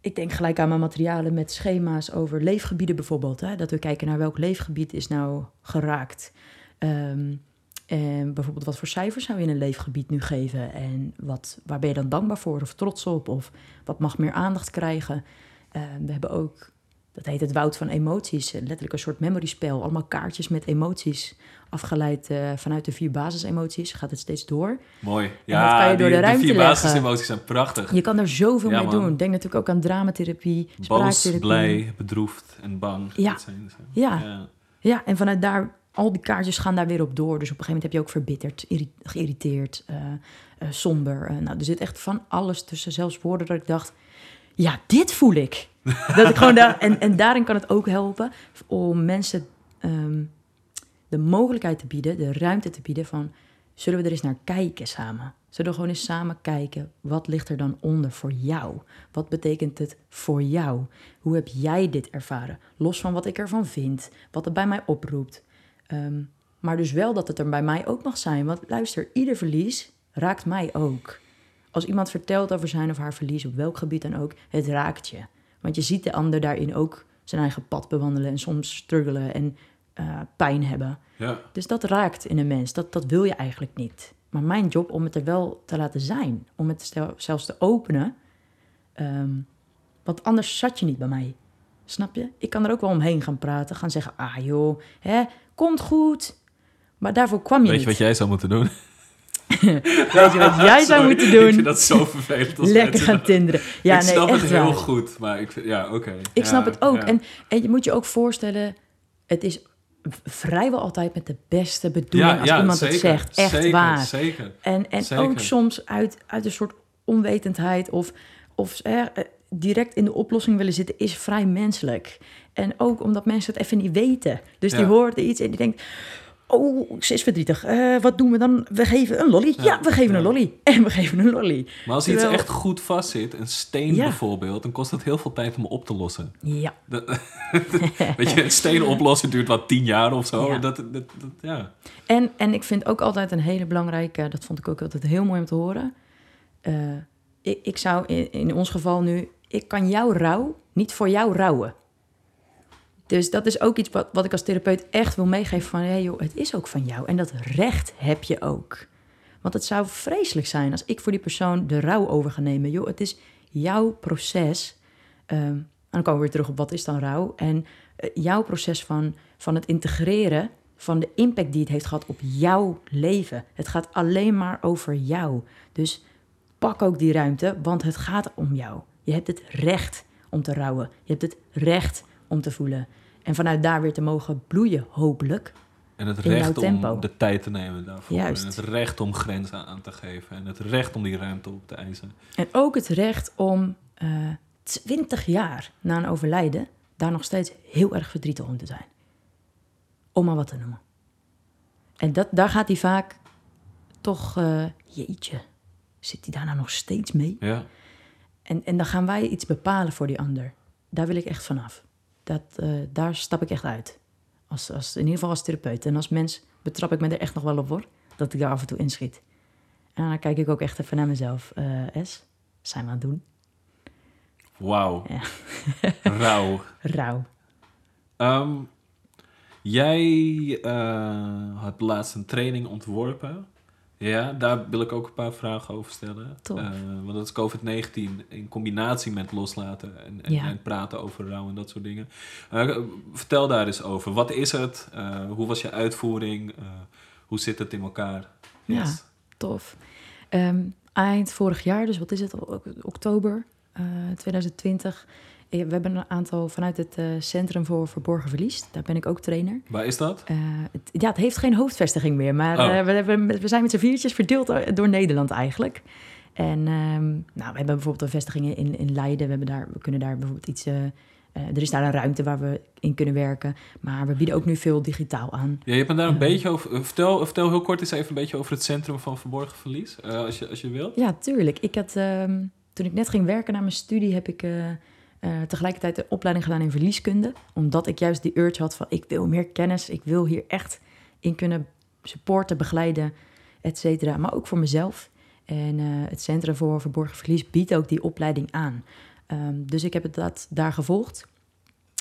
ik denk gelijk aan mijn materialen met schema's over leefgebieden bijvoorbeeld. Hè? Dat we kijken naar welk leefgebied is nou geraakt. Ehm, en bijvoorbeeld wat voor cijfers zou je in een leefgebied nu geven? En wat, waar ben je dan dankbaar voor of trots op? Of wat mag meer aandacht krijgen? Ehm, we hebben ook, dat heet het woud van emoties. Letterlijk een soort memory spel. Allemaal kaartjes met emoties. Afgeleid eh, vanuit de vier basisemoties. Gaat het steeds door. Mooi. dat Ja, kan je door die, de ruimte vier basisemoties zijn prachtig. Je kan er zoveel Ja, mee man. doen. Denk natuurlijk ook aan dramatherapie, Boos, spraaktherapie. blij, bedroefd en bang. Ja. Zijn. Ja. ja. Ja, en vanuit daar, al die kaartjes gaan daar weer op door. Dus op een gegeven moment heb je ook verbitterd, geïrriteerd, eh, eh, somber. Eh, nou, er zit echt van alles tussen. Zelfs woorden dat ik dacht, ja, dit voel ik. dat ik gewoon daar, en, en daarin kan het ook helpen om mensen ehm, de mogelijkheid te bieden, de ruimte te bieden van... zullen we er eens naar kijken samen? Zullen we gewoon eens samen kijken, wat ligt er dan onder voor jou? Wat betekent het voor jou? Hoe heb jij dit ervaren? Los van wat ik ervan vind, wat het bij mij oproept. Ehm, maar dus wel dat het er bij mij ook mag zijn. Want luister, ieder verlies raakt mij ook. Als iemand vertelt over zijn of haar verlies, op welk gebied dan ook, het raakt je. Want je ziet de ander daarin ook zijn eigen pad bewandelen en soms struggelen en eh, pijn hebben. Ja. Dus dat raakt in een mens. Dat, dat wil je eigenlijk niet. Maar mijn job om het er wel te laten zijn. Om het zelfs te openen. ehm, want anders zat je niet bij mij. Snap je? Ik kan er ook wel omheen gaan praten. Gaan zeggen, ah joh, hè, komt goed. Maar daarvoor kwam je Weet je niet. wat jij zou moeten doen? Weet je wat jij zou Sorry, moeten doen? Ik vind dat zo vervelend. Als Lekker gaan tinderen. Ja, ik nee, snap echt het heel waar. goed, maar ik vind, ja, oké. Ik Ja, snap het ook. ja. En, en je moet je ook voorstellen, het is vrijwel altijd met de beste bedoeling als iemand zeker, het zegt. Echt zeker, waar. Zeker. En, en Zeker. ook soms uit, uit een soort onwetendheid of, of eh, eh, direct in de oplossing willen zitten, is vrij menselijk. En ook omdat mensen het even niet weten. Dus die Ja. hoort iets en die denkt... Oh, ze is verdrietig. Eh, wat doen we dan? We geven een lolly. Ja, Ja, we geven ja. een lolly. En we geven een lolly. Maar als Terwijl- iets echt goed vastzit, een steen Ja. bijvoorbeeld, dan kost het heel veel tijd om op te lossen. Ja, Dat, weet je, een steen oplossen duurt wat tien jaar of zo. Ja. Dat, dat, dat, ja. En, en ik vind ook altijd een hele belangrijke, dat vond ik ook altijd heel mooi om te horen. Eh, ik, ik zou in, in ons geval nu, ik kan jouw rouw niet voor jou rouwen. Dus dat is ook iets wat, wat ik als therapeut echt wil meegeven van, hey joh, het is ook van jou. En dat recht heb je ook. Want het zou vreselijk zijn als ik voor die persoon de rouw over ga nemen. Joh, het is jouw proces. Ehm, en dan komen we weer terug op wat is dan rouw. En eh, jouw proces van, van het integreren van de impact die het heeft gehad op jouw leven. Het gaat alleen maar over jou. Dus pak ook die ruimte, want het gaat om jou. Je hebt het recht om te rouwen. Je hebt het recht om te voelen. En vanuit daar weer te mogen bloeien, hopelijk. En het recht tempo. om de tijd te nemen daarvoor. Juist. En het recht om grenzen aan te geven. En het recht om die ruimte op te eisen. En ook het recht om eh 20 jaar na een overlijden daar nog steeds heel erg verdrietig om te zijn. Om maar wat te noemen. En dat, daar gaat hij vaak toch, eh, jeetje, zit hij daar nou nog steeds mee? Ja. En, en dan gaan wij iets bepalen voor die ander. Daar wil ik echt vanaf. Dat, eh, daar stap ik echt uit. Als, als, in ieder geval als therapeut. En als mens betrap ik me er echt nog wel op hoor. Dat ik daar af en toe inschiet. En dan kijk ik ook echt even naar mezelf. eh S, zijn we aan het doen? Wauw. Ja. Rauw. Rauw. Ehm, jij eh, had laatst een training ontworpen. Ja, daar wil ik ook een paar vragen over stellen. Eh, want dat is COVID-19 in combinatie met loslaten en, en, Ja. en praten over rouw en dat soort dingen. Eh, vertel daar eens over. Wat is het? Eh, hoe was je uitvoering? Hoe zit het in elkaar? Ja. Tof. Ehm, eind vorig jaar, dus wat is het, oktober eh, 2020. We hebben een aantal vanuit het eh, Centrum voor Verborgen Verlies. Daar ben ik ook trainer. Waar is dat? Eh, het, ja, het heeft geen hoofdvestiging meer, maar Oh. eh, we, hebben, we zijn met z'n viertjes verdeeld door Nederland eigenlijk. En ehm, nou, we hebben bijvoorbeeld een vestiging in, in Leiden. We, hebben daar, we kunnen daar bijvoorbeeld iets... eh, er is daar een ruimte waar we in kunnen werken. Maar we bieden ook nu veel digitaal aan. Ja, je hebt daar een beetje over... Vertel, vertel heel kort eens even een beetje over het Centrum van Verborgen Verlies. als, je, als je wilt. Ja, tuurlijk. Ik had, ehm, toen ik net ging werken na mijn studie, heb ik eh, tegelijkertijd een opleiding gedaan in verlieskunde. Omdat ik juist die urge had van ik wil meer kennis. Ik wil hier echt in kunnen supporten, begeleiden, et cetera. Maar ook voor mezelf. En eh, het Centrum voor Verborgen Verlies biedt ook die opleiding aan. Ehm, dus ik heb het dat daar gevolgd.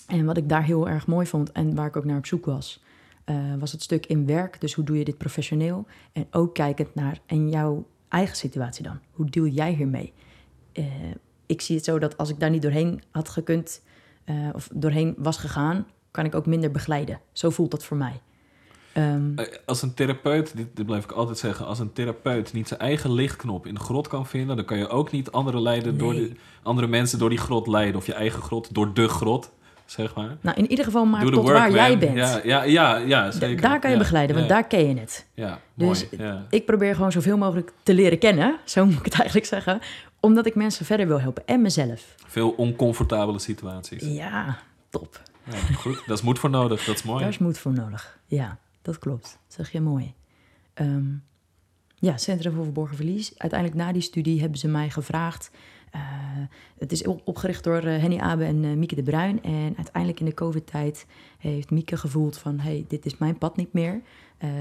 En wat ik daar heel erg mooi vond en waar ik ook naar op zoek was, eh, was het stuk in werk. Dus hoe doe je dit professioneel? En ook kijkend naar en jouw eigen situatie dan. Hoe deal jij hiermee? Eh, ik zie het zo dat als ik daar niet doorheen had gekund eh, of doorheen was gegaan, kan ik ook minder begeleiden. Zo voelt dat voor mij. Ehm, Eh, Als een therapeut, dit, dit blijf ik altijd zeggen, als een therapeut niet zijn eigen lichtknop in de grot kan vinden, dan kan je ook niet andere, leiden door de, andere mensen door die grot leiden. Of je eigen grot door de grot, zeg maar. nou, in ieder geval maar tot work, waar jij bent. Ja, ja, ja, ja zeker. daar kan je Ja, begeleiden, want ja, daar ken je het. Ja, Dus mooi. Ik probeer gewoon zoveel mogelijk te leren kennen, zo moet ik het eigenlijk zeggen, omdat ik mensen verder wil helpen en mezelf. Veel oncomfortabele situaties. Ja, top. Ja, goed, daar is moed voor nodig, dat is mooi. Daar is moed voor nodig. Ja, dat klopt. Dat zeg je mooi. Ehm, ja, Centrum voor Verborgen Verlies. Uiteindelijk na die studie hebben ze mij gevraagd. eh, het is op- opgericht door eh, Henny Abe en eh, Mieke de Bruin. En uiteindelijk in de COVID-tijd heeft Mieke gevoeld van... hey, dit is mijn pad niet meer.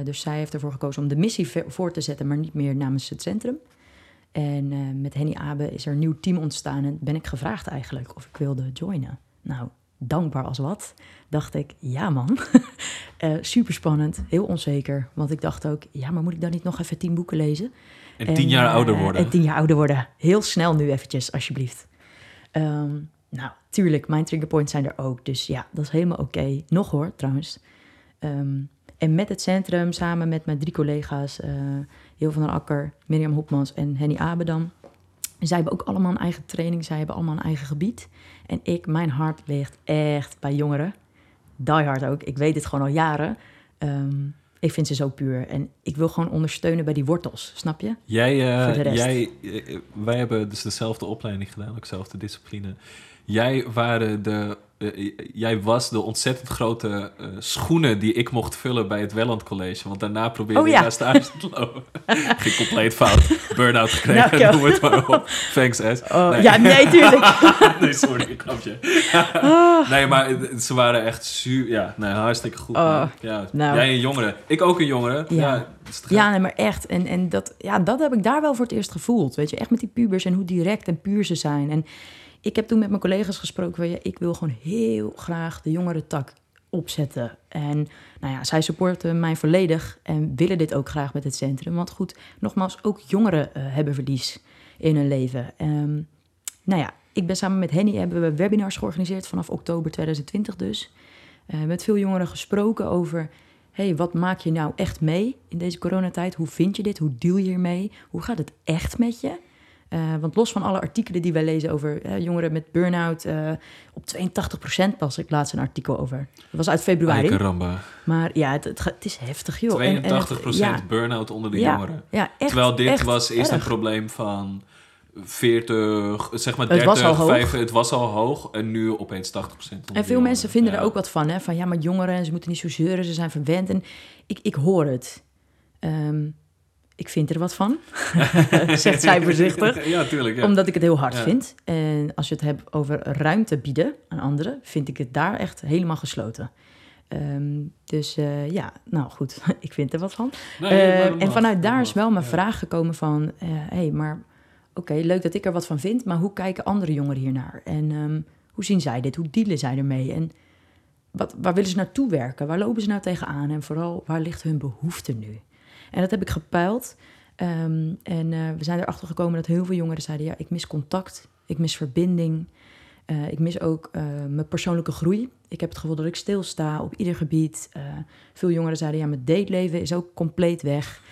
Dus zij heeft ervoor gekozen om de missie ver- voor te zetten... maar niet meer namens het centrum. En eh, met Henny Abe is er een nieuw team ontstaan... en ben ik gevraagd eigenlijk of ik wilde joinen. Nou, dankbaar als wat. Dacht ik, ja man. super spannend, heel onzeker. Want ik dacht ook, ja, maar moet ik dan niet nog even tien boeken lezen? En tien jaar eh, ouder worden. En tien jaar ouder worden. Heel snel nu eventjes, alsjeblieft. Ehm, nou, tuurlijk, mijn triggerpoints zijn er ook. Dus ja, dat is helemaal oké. Nog hoor, trouwens. Ehm, en met het centrum, samen met mijn drie collega's... eh Heel van der Akker, Mirjam Hopmans en Henny Abedam... Zij hebben ook allemaal een eigen training. Zij hebben allemaal een eigen gebied. En ik, mijn hart ligt echt bij jongeren. Die hard ook. Ik weet dit gewoon al jaren. Ehm, ik vind ze zo puur. En ik wil gewoon ondersteunen bij die wortels. Snap je? Jij, eh, jij, eh, wij hebben dus dezelfde opleiding gedaan, ook dezelfde discipline. Jij, waren de, eh, jij was de ontzettend grote eh, schoenen die ik mocht vullen bij het Welland College. Want daarna probeerde Oh, ik ja. naar stage te lopen. Ging compleet fout. Burn-out gekregen, Nou, noem het maar op. Thanks, S. Oh, Nee. Ja, nee, tuurlijk. nee, sorry, een grapje. nee, maar ze waren echt su ja, nee, hartstikke goed. Oh, ja, nou. Jij een jongere. Ik ook een jongere. Ja. Ja, nee, maar echt. En, en dat, ja, dat heb ik daar wel voor het eerst gevoeld. Weet je, echt met die pubers en hoe direct en puur ze zijn. En ik heb toen met mijn collega's gesproken van... Ik wil gewoon heel graag de jongere tak opzetten. En nou ja, zij supporten mij volledig en willen dit ook graag met het centrum. Want goed, nogmaals, ook jongeren eh, hebben verlies in hun leven. Ehm, nou ja, ik ben samen met Henny hebben we webinars georganiseerd vanaf oktober 2020 dus. Eh, met veel jongeren gesproken over... hey, wat maak je nou echt mee in deze coronatijd? Hoe vind je dit? Hoe deal je hiermee? Hoe gaat het echt met je? Eh, want los van alle artikelen die wij lezen over jongeren met burn-out... eh, op 82% las ik laatst een artikel over. Dat was uit februari. Maar ja, het, het, het is heftig, joh. En- en het- 82% ja, burn-out onder de ja, jongeren. ja, echt, Terwijl dit echt was eerst een probleem van 40, zeg maar Het 30, was al hoog. 5, het was al hoog en nu opeens 80%. onder En veel mensen vinden er ook wat van, hè? Van ja, maar jongeren, ze moeten niet zo zeuren, ze zijn verwend. En ik, ik hoor het. Ehm, ik vind er wat van, zegt zij voorzichtig. ja, tuurlijk. Ja. Omdat ik het heel hard Ja. vind. En als je het hebt over ruimte bieden aan anderen, vind ik het daar echt helemaal gesloten. Ehm, dus eh, ja, nou goed, ik vind er wat van. Nee, Eh, dat en vanuit daar is wel mijn ja. vraag gekomen van... hé, hey, maar oké, leuk dat ik er wat van vind... maar hoe kijken andere jongeren hiernaar? En ehm, hoe zien zij dit? Hoe dealen zij ermee? En wat, waar willen ze naartoe werken? Waar lopen ze nou tegenaan? En vooral, waar ligt hun behoefte nu? En dat heb ik gepeild. Ehm, en eh, we zijn erachter gekomen dat heel veel jongeren zeiden... ja, ik mis contact, ik mis verbinding... Eh, ik mis ook eh, mijn persoonlijke groei. Ik heb het gevoel dat ik stilsta op ieder gebied. Veel jongeren zeiden, ja, mijn dateleven is ook compleet weg.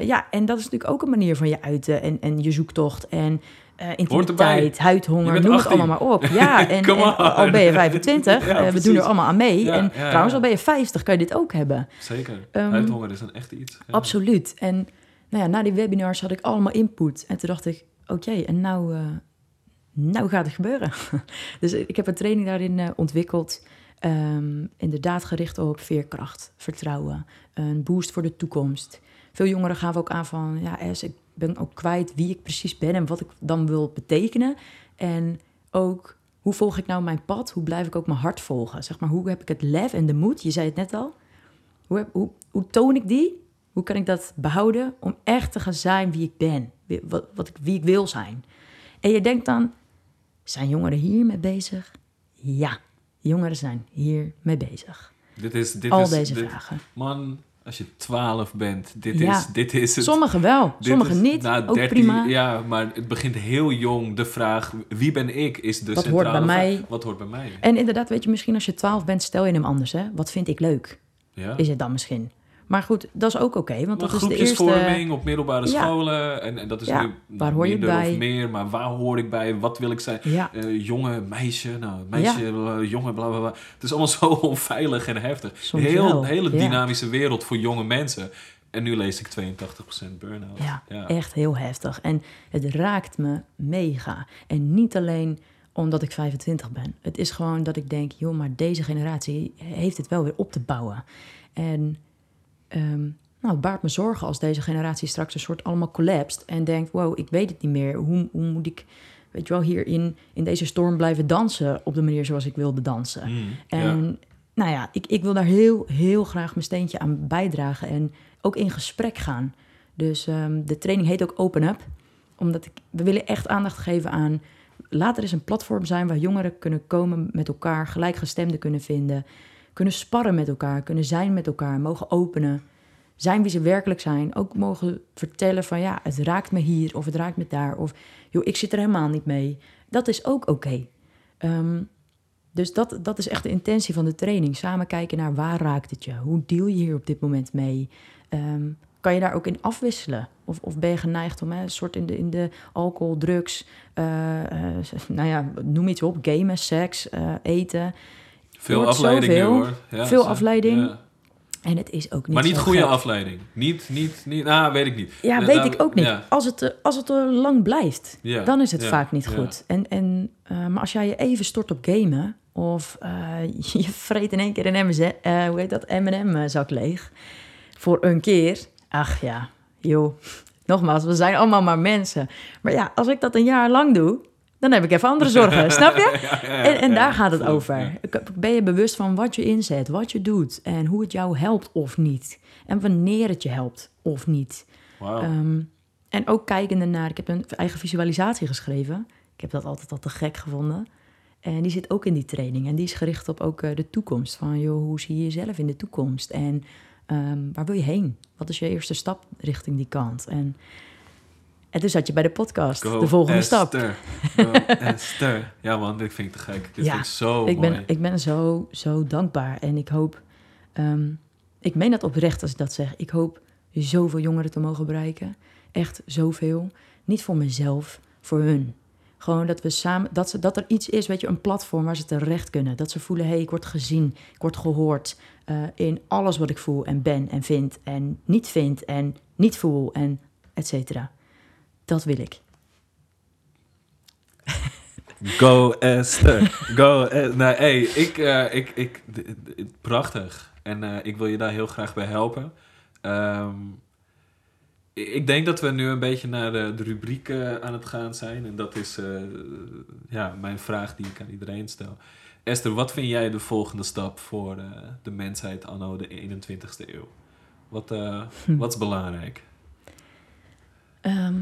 Ja, en dat is natuurlijk ook een manier van je uiten en, en je zoektocht en erbij. intimiteit, huidhonger, noem het 18. allemaal maar op. Ja, en, al ben je 25, Ja, eh, we doen er allemaal aan mee. Ja, en ja, trouwens, al ben je 50, kan je dit ook hebben. Zeker. Ehm, Huidhonger is een echt iets. Absoluut. En nou ja, na die webinars had ik allemaal input. En toen dacht ik, oké, en nou, eh, nou gaat het gebeuren. dus ik heb een training daarin ontwikkeld. Ehm, inderdaad gericht op veerkracht, vertrouwen, een boost voor de toekomst. Veel jongeren gaven ook aan van, ja, Es, ik ben ook kwijt wie ik precies ben en wat ik dan wil betekenen. En ook, hoe volg ik nou mijn pad? Hoe blijf ik ook mijn hart volgen? Zeg maar, hoe heb ik het lef en de moed? Je zei het net al. Hoe, heb- hoe, hoe toon ik die? Hoe kan ik dat behouden om echt te gaan zijn wie ik ben? Wie, wat, wat ik, wie ik wil zijn? En je denkt dan, zijn jongeren hiermee bezig? Ja, jongeren zijn hiermee bezig. Dit is, dit Al is, deze dit- vragen. Man, als je 12 bent, dit, Ja. is, dit is het. Sommigen wel, sommigen niet. nou, ook 13 prima. Ja, maar het begint heel jong. De vraag, wie ben ik, is de Wat centrale hoort bij vraag. mij? Wat hoort bij mij? En inderdaad, weet je, misschien als je 12 bent, stel je hem anders. Hè? Wat vind ik leuk? Ja. Is het dan misschien? Maar goed, dat is ook oké, want Maar dat is de groepjesvorming eerste... op middelbare Ja. scholen. En, en dat is Ja, nu waar hoor je minder bij? of meer. Maar waar hoor ik bij? Wat wil ik zijn? Ja, Eh, jongen, meisje, nou, meisje, eh, jongen, bla bla bla. Het is allemaal zo onveilig en heftig. Soms Heel, wel, hele ja. dynamische wereld voor jonge mensen. En nu lees ik 82% burn-out. ja, echt heel heftig. En het raakt me mega. En niet alleen omdat ik 25 ben. Het is gewoon dat ik denk, joh, maar deze generatie heeft het wel weer op te bouwen. En ehm, nou, het baart me zorgen als deze generatie straks een soort allemaal collapst. En denkt, wow, ik weet het niet meer. Hoe, hoe moet ik, weet je wel, hier in, deze storm blijven dansen op de manier zoals ik wilde dansen? Mm, En ja. nou ja, ik, ik wil daar heel, heel graag mijn steentje aan bijdragen en ook in gesprek gaan. Dus ehm, de training heet ook Open Up, omdat ik, we willen echt aandacht geven aan... laat er eens een platform zijn waar jongeren kunnen komen met elkaar... gelijkgestemden kunnen vinden, kunnen sparren met elkaar... kunnen zijn met elkaar, mogen openen, zijn wie ze werkelijk zijn. Ook mogen vertellen van ja, het raakt me hier of het raakt me daar... of joh, ik zit er helemaal niet mee. Dat is ook oké. Ehm, dus dat, dat is echt de intentie van de training. Samen kijken naar waar raakt het je? Hoe deal je hier op dit moment mee? Ehm, kan je daar ook in afwisselen? Of, of ben je geneigd om een soort in de, in de alcohol, drugs, eh, eh, nou ja, noem iets op, gamen, seks, eh, eten. Veel afleiding zoveel. hoor. Ja, Veel zo. afleiding. Ja. En het is ook niet Maar niet goede gek. afleiding. Niet, niet, niet. Nou, weet ik niet. Ja, weet nou, ik ook niet. Ja, Als, het, als het er lang blijft, ja, dan is het ja, vaak niet goed. En, en, eh, maar als jij je even stort op gamen... of eh, je vreet in één keer een eh, hoe heet dat, M&M-zak leeg... voor een keer, ach ja, joh. Nogmaals, we zijn allemaal maar mensen. Maar ja, als ik dat een jaar lang doe... dan heb ik even andere zorgen, snap je? Ja, ja, ja, En, en daar gaat het over. Ben je bewust van wat je inzet, wat je doet... en hoe het jou helpt of niet? En wanneer het je helpt of niet? Wauw. Ehm, en ook kijkende naar, ik heb een eigen visualisatie geschreven. Ik heb dat altijd al te gek gevonden. En die zit ook in die training. En die is gericht op ook eh, de toekomst. Van, joh, hoe zie je jezelf in de toekomst? En ehm, waar wil je heen? Wat is je eerste stap richting die kant? En, en toen zat je bij de podcast, Go de volgende stap. Go Esther. Ja man, dit vind ik te gek. Dit Ja, vind ik zo ik mooi. ben, ik ben zo, zo dankbaar. En ik hoop, ehm, ik meen dat oprecht als ik dat zeg. Ik hoop zoveel jongeren te mogen bereiken. Echt zoveel. Niet voor mezelf, voor hun. Gewoon dat we samen, dat, ze, dat er iets is, weet je, een platform waar ze terecht kunnen. Dat ze voelen, hé, hey, ik word gezien, ik word gehoord eh, in alles wat ik voel en ben en vind en niet vind en niet voel en et cetera. Dat wil ik. Go Esther. Go Esther. Nee, hey, ik, eh, ik, ik, prachtig. En eh, ik wil je daar heel graag bij helpen. Ehm, ik denk dat we nu een beetje naar de, de rubriek eh, aan het gaan zijn. En dat is ja, mijn vraag die ik aan iedereen stel. Esther, wat vind jij de volgende stap voor de mensheid anno de 21ste eeuw? Wat, Hm. wat is belangrijk? Ehm,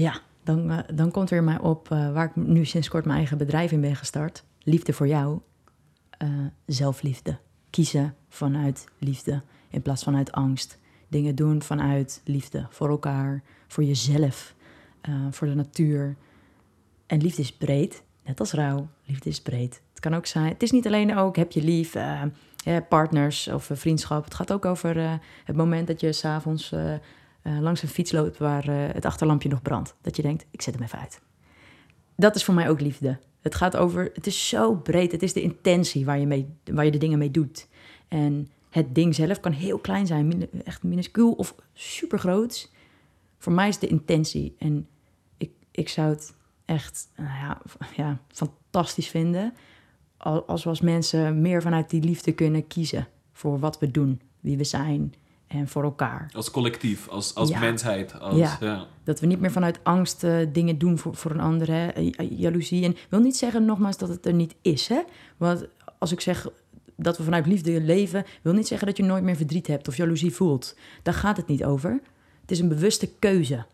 ja, dan, eh, dan komt weer mij op eh, waar ik nu sinds kort mijn eigen bedrijf in ben gestart. Liefde voor jou. Eh, zelfliefde. Kiezen vanuit liefde in plaats vanuit angst. Dingen doen vanuit liefde voor elkaar, voor jezelf, voor de natuur. En liefde is breed, net als rouw. Liefde is breed. Het kan ook zijn, het is niet alleen ook heb je lief, partners of vriendschap. Het gaat ook over het moment dat je s'avonds eh langs een fiets loopt waar eh, het achterlampje nog brandt. Dat je denkt, ik zet hem even uit. Dat is voor mij ook liefde. Het gaat over, het is zo breed. Het is de intentie waar je, mee, waar je de dingen mee doet. En het ding zelf kan heel klein zijn, echt minuscuul of super groot. Voor mij is de intentie. En ik, ik zou het echt nou ja, ja, fantastisch vinden al- als we als mensen meer vanuit die liefde kunnen kiezen voor wat we doen, wie we zijn en voor elkaar. Als collectief, als, als Ja. mensheid. Als, Ja. ja. Dat we niet meer vanuit angst eh, dingen doen voor, voor een ander, hè? jaloezie. En ik wil niet zeggen nogmaals dat het er niet is, hè? Want als ik zeg dat we vanuit liefde leven, wil niet zeggen dat je nooit meer verdriet hebt of jaloezie voelt. Daar gaat het niet over. Het is een bewuste keuze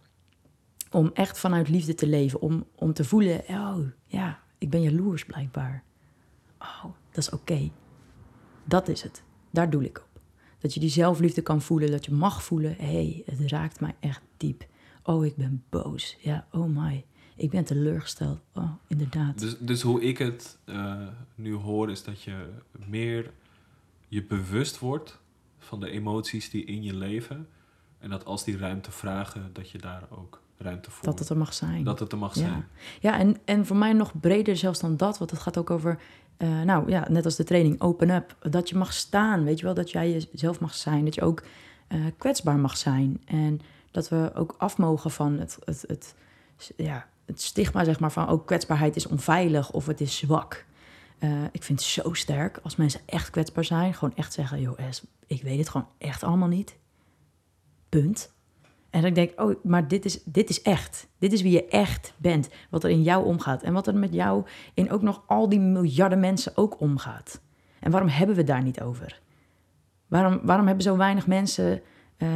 om echt vanuit liefde te leven, om, om te voelen, oh ja, ik ben jaloers blijkbaar. Oh, dat is oké. Dat is het. Daar doe ik op. Dat je die zelfliefde kan voelen, dat je mag voelen, hé, hey, het raakt mij echt diep. Oh, ik ben boos. Ja, oh my. Ik ben teleurgesteld. Oh, inderdaad. Dus, dus hoe ik het eh, nu hoor, is dat je meer je bewust wordt van de emoties die in je leven. En dat als die ruimte vragen, dat je daar ook ruimte voor dat het er mag zijn. dat het er mag ja, zijn. ja en, en voor mij nog breder zelfs dan dat. Want het gaat ook over, eh, nou ja, net als de training, open up. Dat je mag staan, weet je wel. Dat jij jezelf mag zijn. Dat je ook eh, kwetsbaar mag zijn. En dat we ook af mogen van het, het, het, ja, het stigma, zeg maar, van ook kwetsbaarheid is onveilig of het is zwak. Eh, ik vind het zo sterk als mensen echt kwetsbaar zijn. Gewoon echt zeggen, joh, ik weet het gewoon echt allemaal niet. Punt. En dan denk ik, oh, maar dit is, dit is echt. Dit is wie je echt bent. Wat er in jou omgaat. En wat er met jou in ook nog al die miljarden mensen ook omgaat. En waarom hebben we daar niet over? Waarom, waarom hebben zo weinig mensen, eh,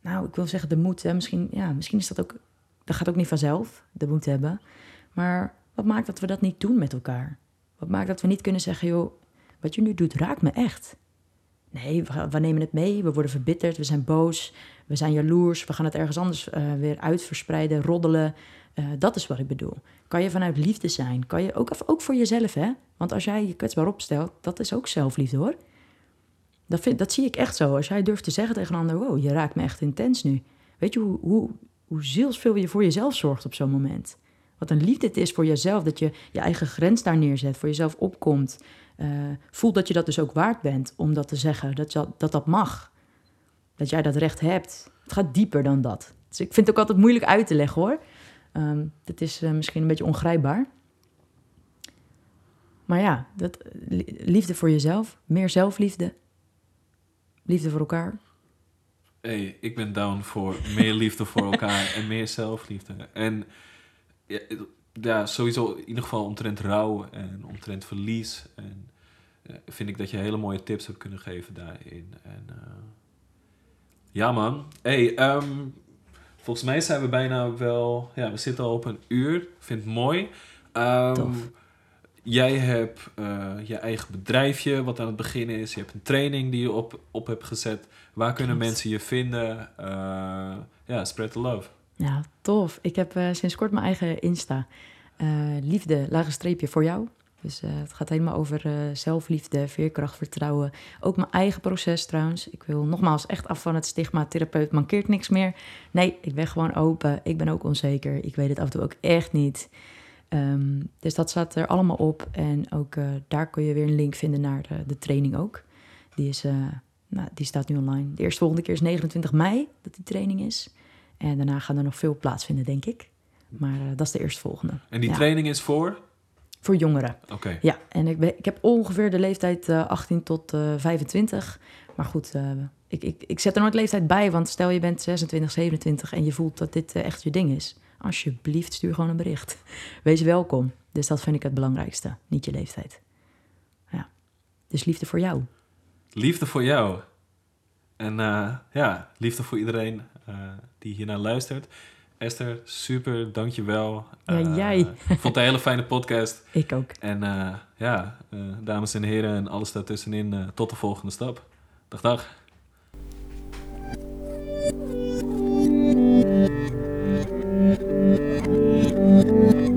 nou, ik wil zeggen de moed. Hè? Misschien, ja, misschien is dat ook, dat gaat ook niet vanzelf, de moed hebben. Maar wat maakt dat we dat niet doen met elkaar? Wat maakt dat we niet kunnen zeggen, joh, wat je nu doet raakt me echt. Nee, we, we nemen het mee, we worden verbitterd, we zijn boos, we zijn jaloers, we gaan het ergens anders eh, weer uitverspreiden, roddelen. Eh, dat is wat ik bedoel. Kan je vanuit liefde zijn? Kan je ook, ook voor jezelf, hè? Want als jij je kwetsbaar opstelt, dat is ook zelfliefde hoor. Dat, dat zie ik echt zo. Als jij durft te zeggen tegen een ander: Wow, je raakt me echt intens nu. Weet je hoe, hoe, hoe zielsveel je voor jezelf zorgt op zo'n moment? Wat een liefde het is voor jezelf, dat je je eigen grens daar neerzet, voor jezelf opkomt. Eh, voelt dat je dat dus ook waard bent om dat te zeggen, dat dat, dat, dat mag. Dat jij dat recht hebt. Het gaat dieper dan dat. Dus ik vind het ook altijd moeilijk uit te leggen hoor. Ehm dat is eh, misschien een beetje ongrijpbaar. Maar ja, dat, li- liefde voor jezelf, meer zelfliefde, liefde voor elkaar. hey, ik ben down voor meer liefde voor elkaar en meer zelfliefde. En ja, ja, sowieso in ieder geval omtrent rouw en omtrent verlies. Eh, vind ik dat je hele mooie tips hebt kunnen geven daarin. En, eh, ja man, hey, ehm, volgens mij zijn we bijna wel, ja, we zitten al op een uur. Vind het mooi. Tof. Jij hebt eh, je eigen bedrijfje wat aan het beginnen is. Je hebt een training die je op, op hebt gezet. Waar kunnen Klopt. mensen je vinden? Ja, spread the love. Ja, tof. Ik heb sinds kort mijn eigen Insta. Liefde, lage streepje voor jou. Dus eh, het gaat helemaal over eh, zelfliefde, veerkracht, vertrouwen. Ook mijn eigen proces trouwens. Ik wil nogmaals echt af van het stigma, therapeut mankeert niks meer. Nee, ik ben gewoon open. Ik ben ook onzeker. Ik weet het af en toe ook echt niet. Ehm, dus dat staat er allemaal op. En ook eh, daar kun je weer een link vinden naar de, de training ook. Die, is, nou, die staat nu online. De eerste volgende keer is 29 mei dat die training is. En daarna gaan er nog veel plaatsvinden, denk ik. Maar dat is de eerstvolgende. En die Ja. training is voor? Voor jongeren. Oké. Ja, en ik, ben, ik heb ongeveer de leeftijd eh, 18 tot eh 25. Maar goed, eh, ik, ik, ik zet er nooit leeftijd bij. Want stel je bent 26, 27 en je voelt dat dit eh, echt je ding is. Alsjeblieft, stuur gewoon een bericht. Wees welkom. Dus dat vind ik het belangrijkste, niet je leeftijd. Ja, dus liefde voor jou. Liefde voor jou. En eh, ja, liefde voor iedereen eh, die hiernaar luistert. Esther, super, dankjewel. Ja, eh, jij. Vond het een hele fijne podcast. Ik ook. En eh, ja, eh, dames en heren en alles daartussenin, tot de volgende stap. Dag, dag. dag.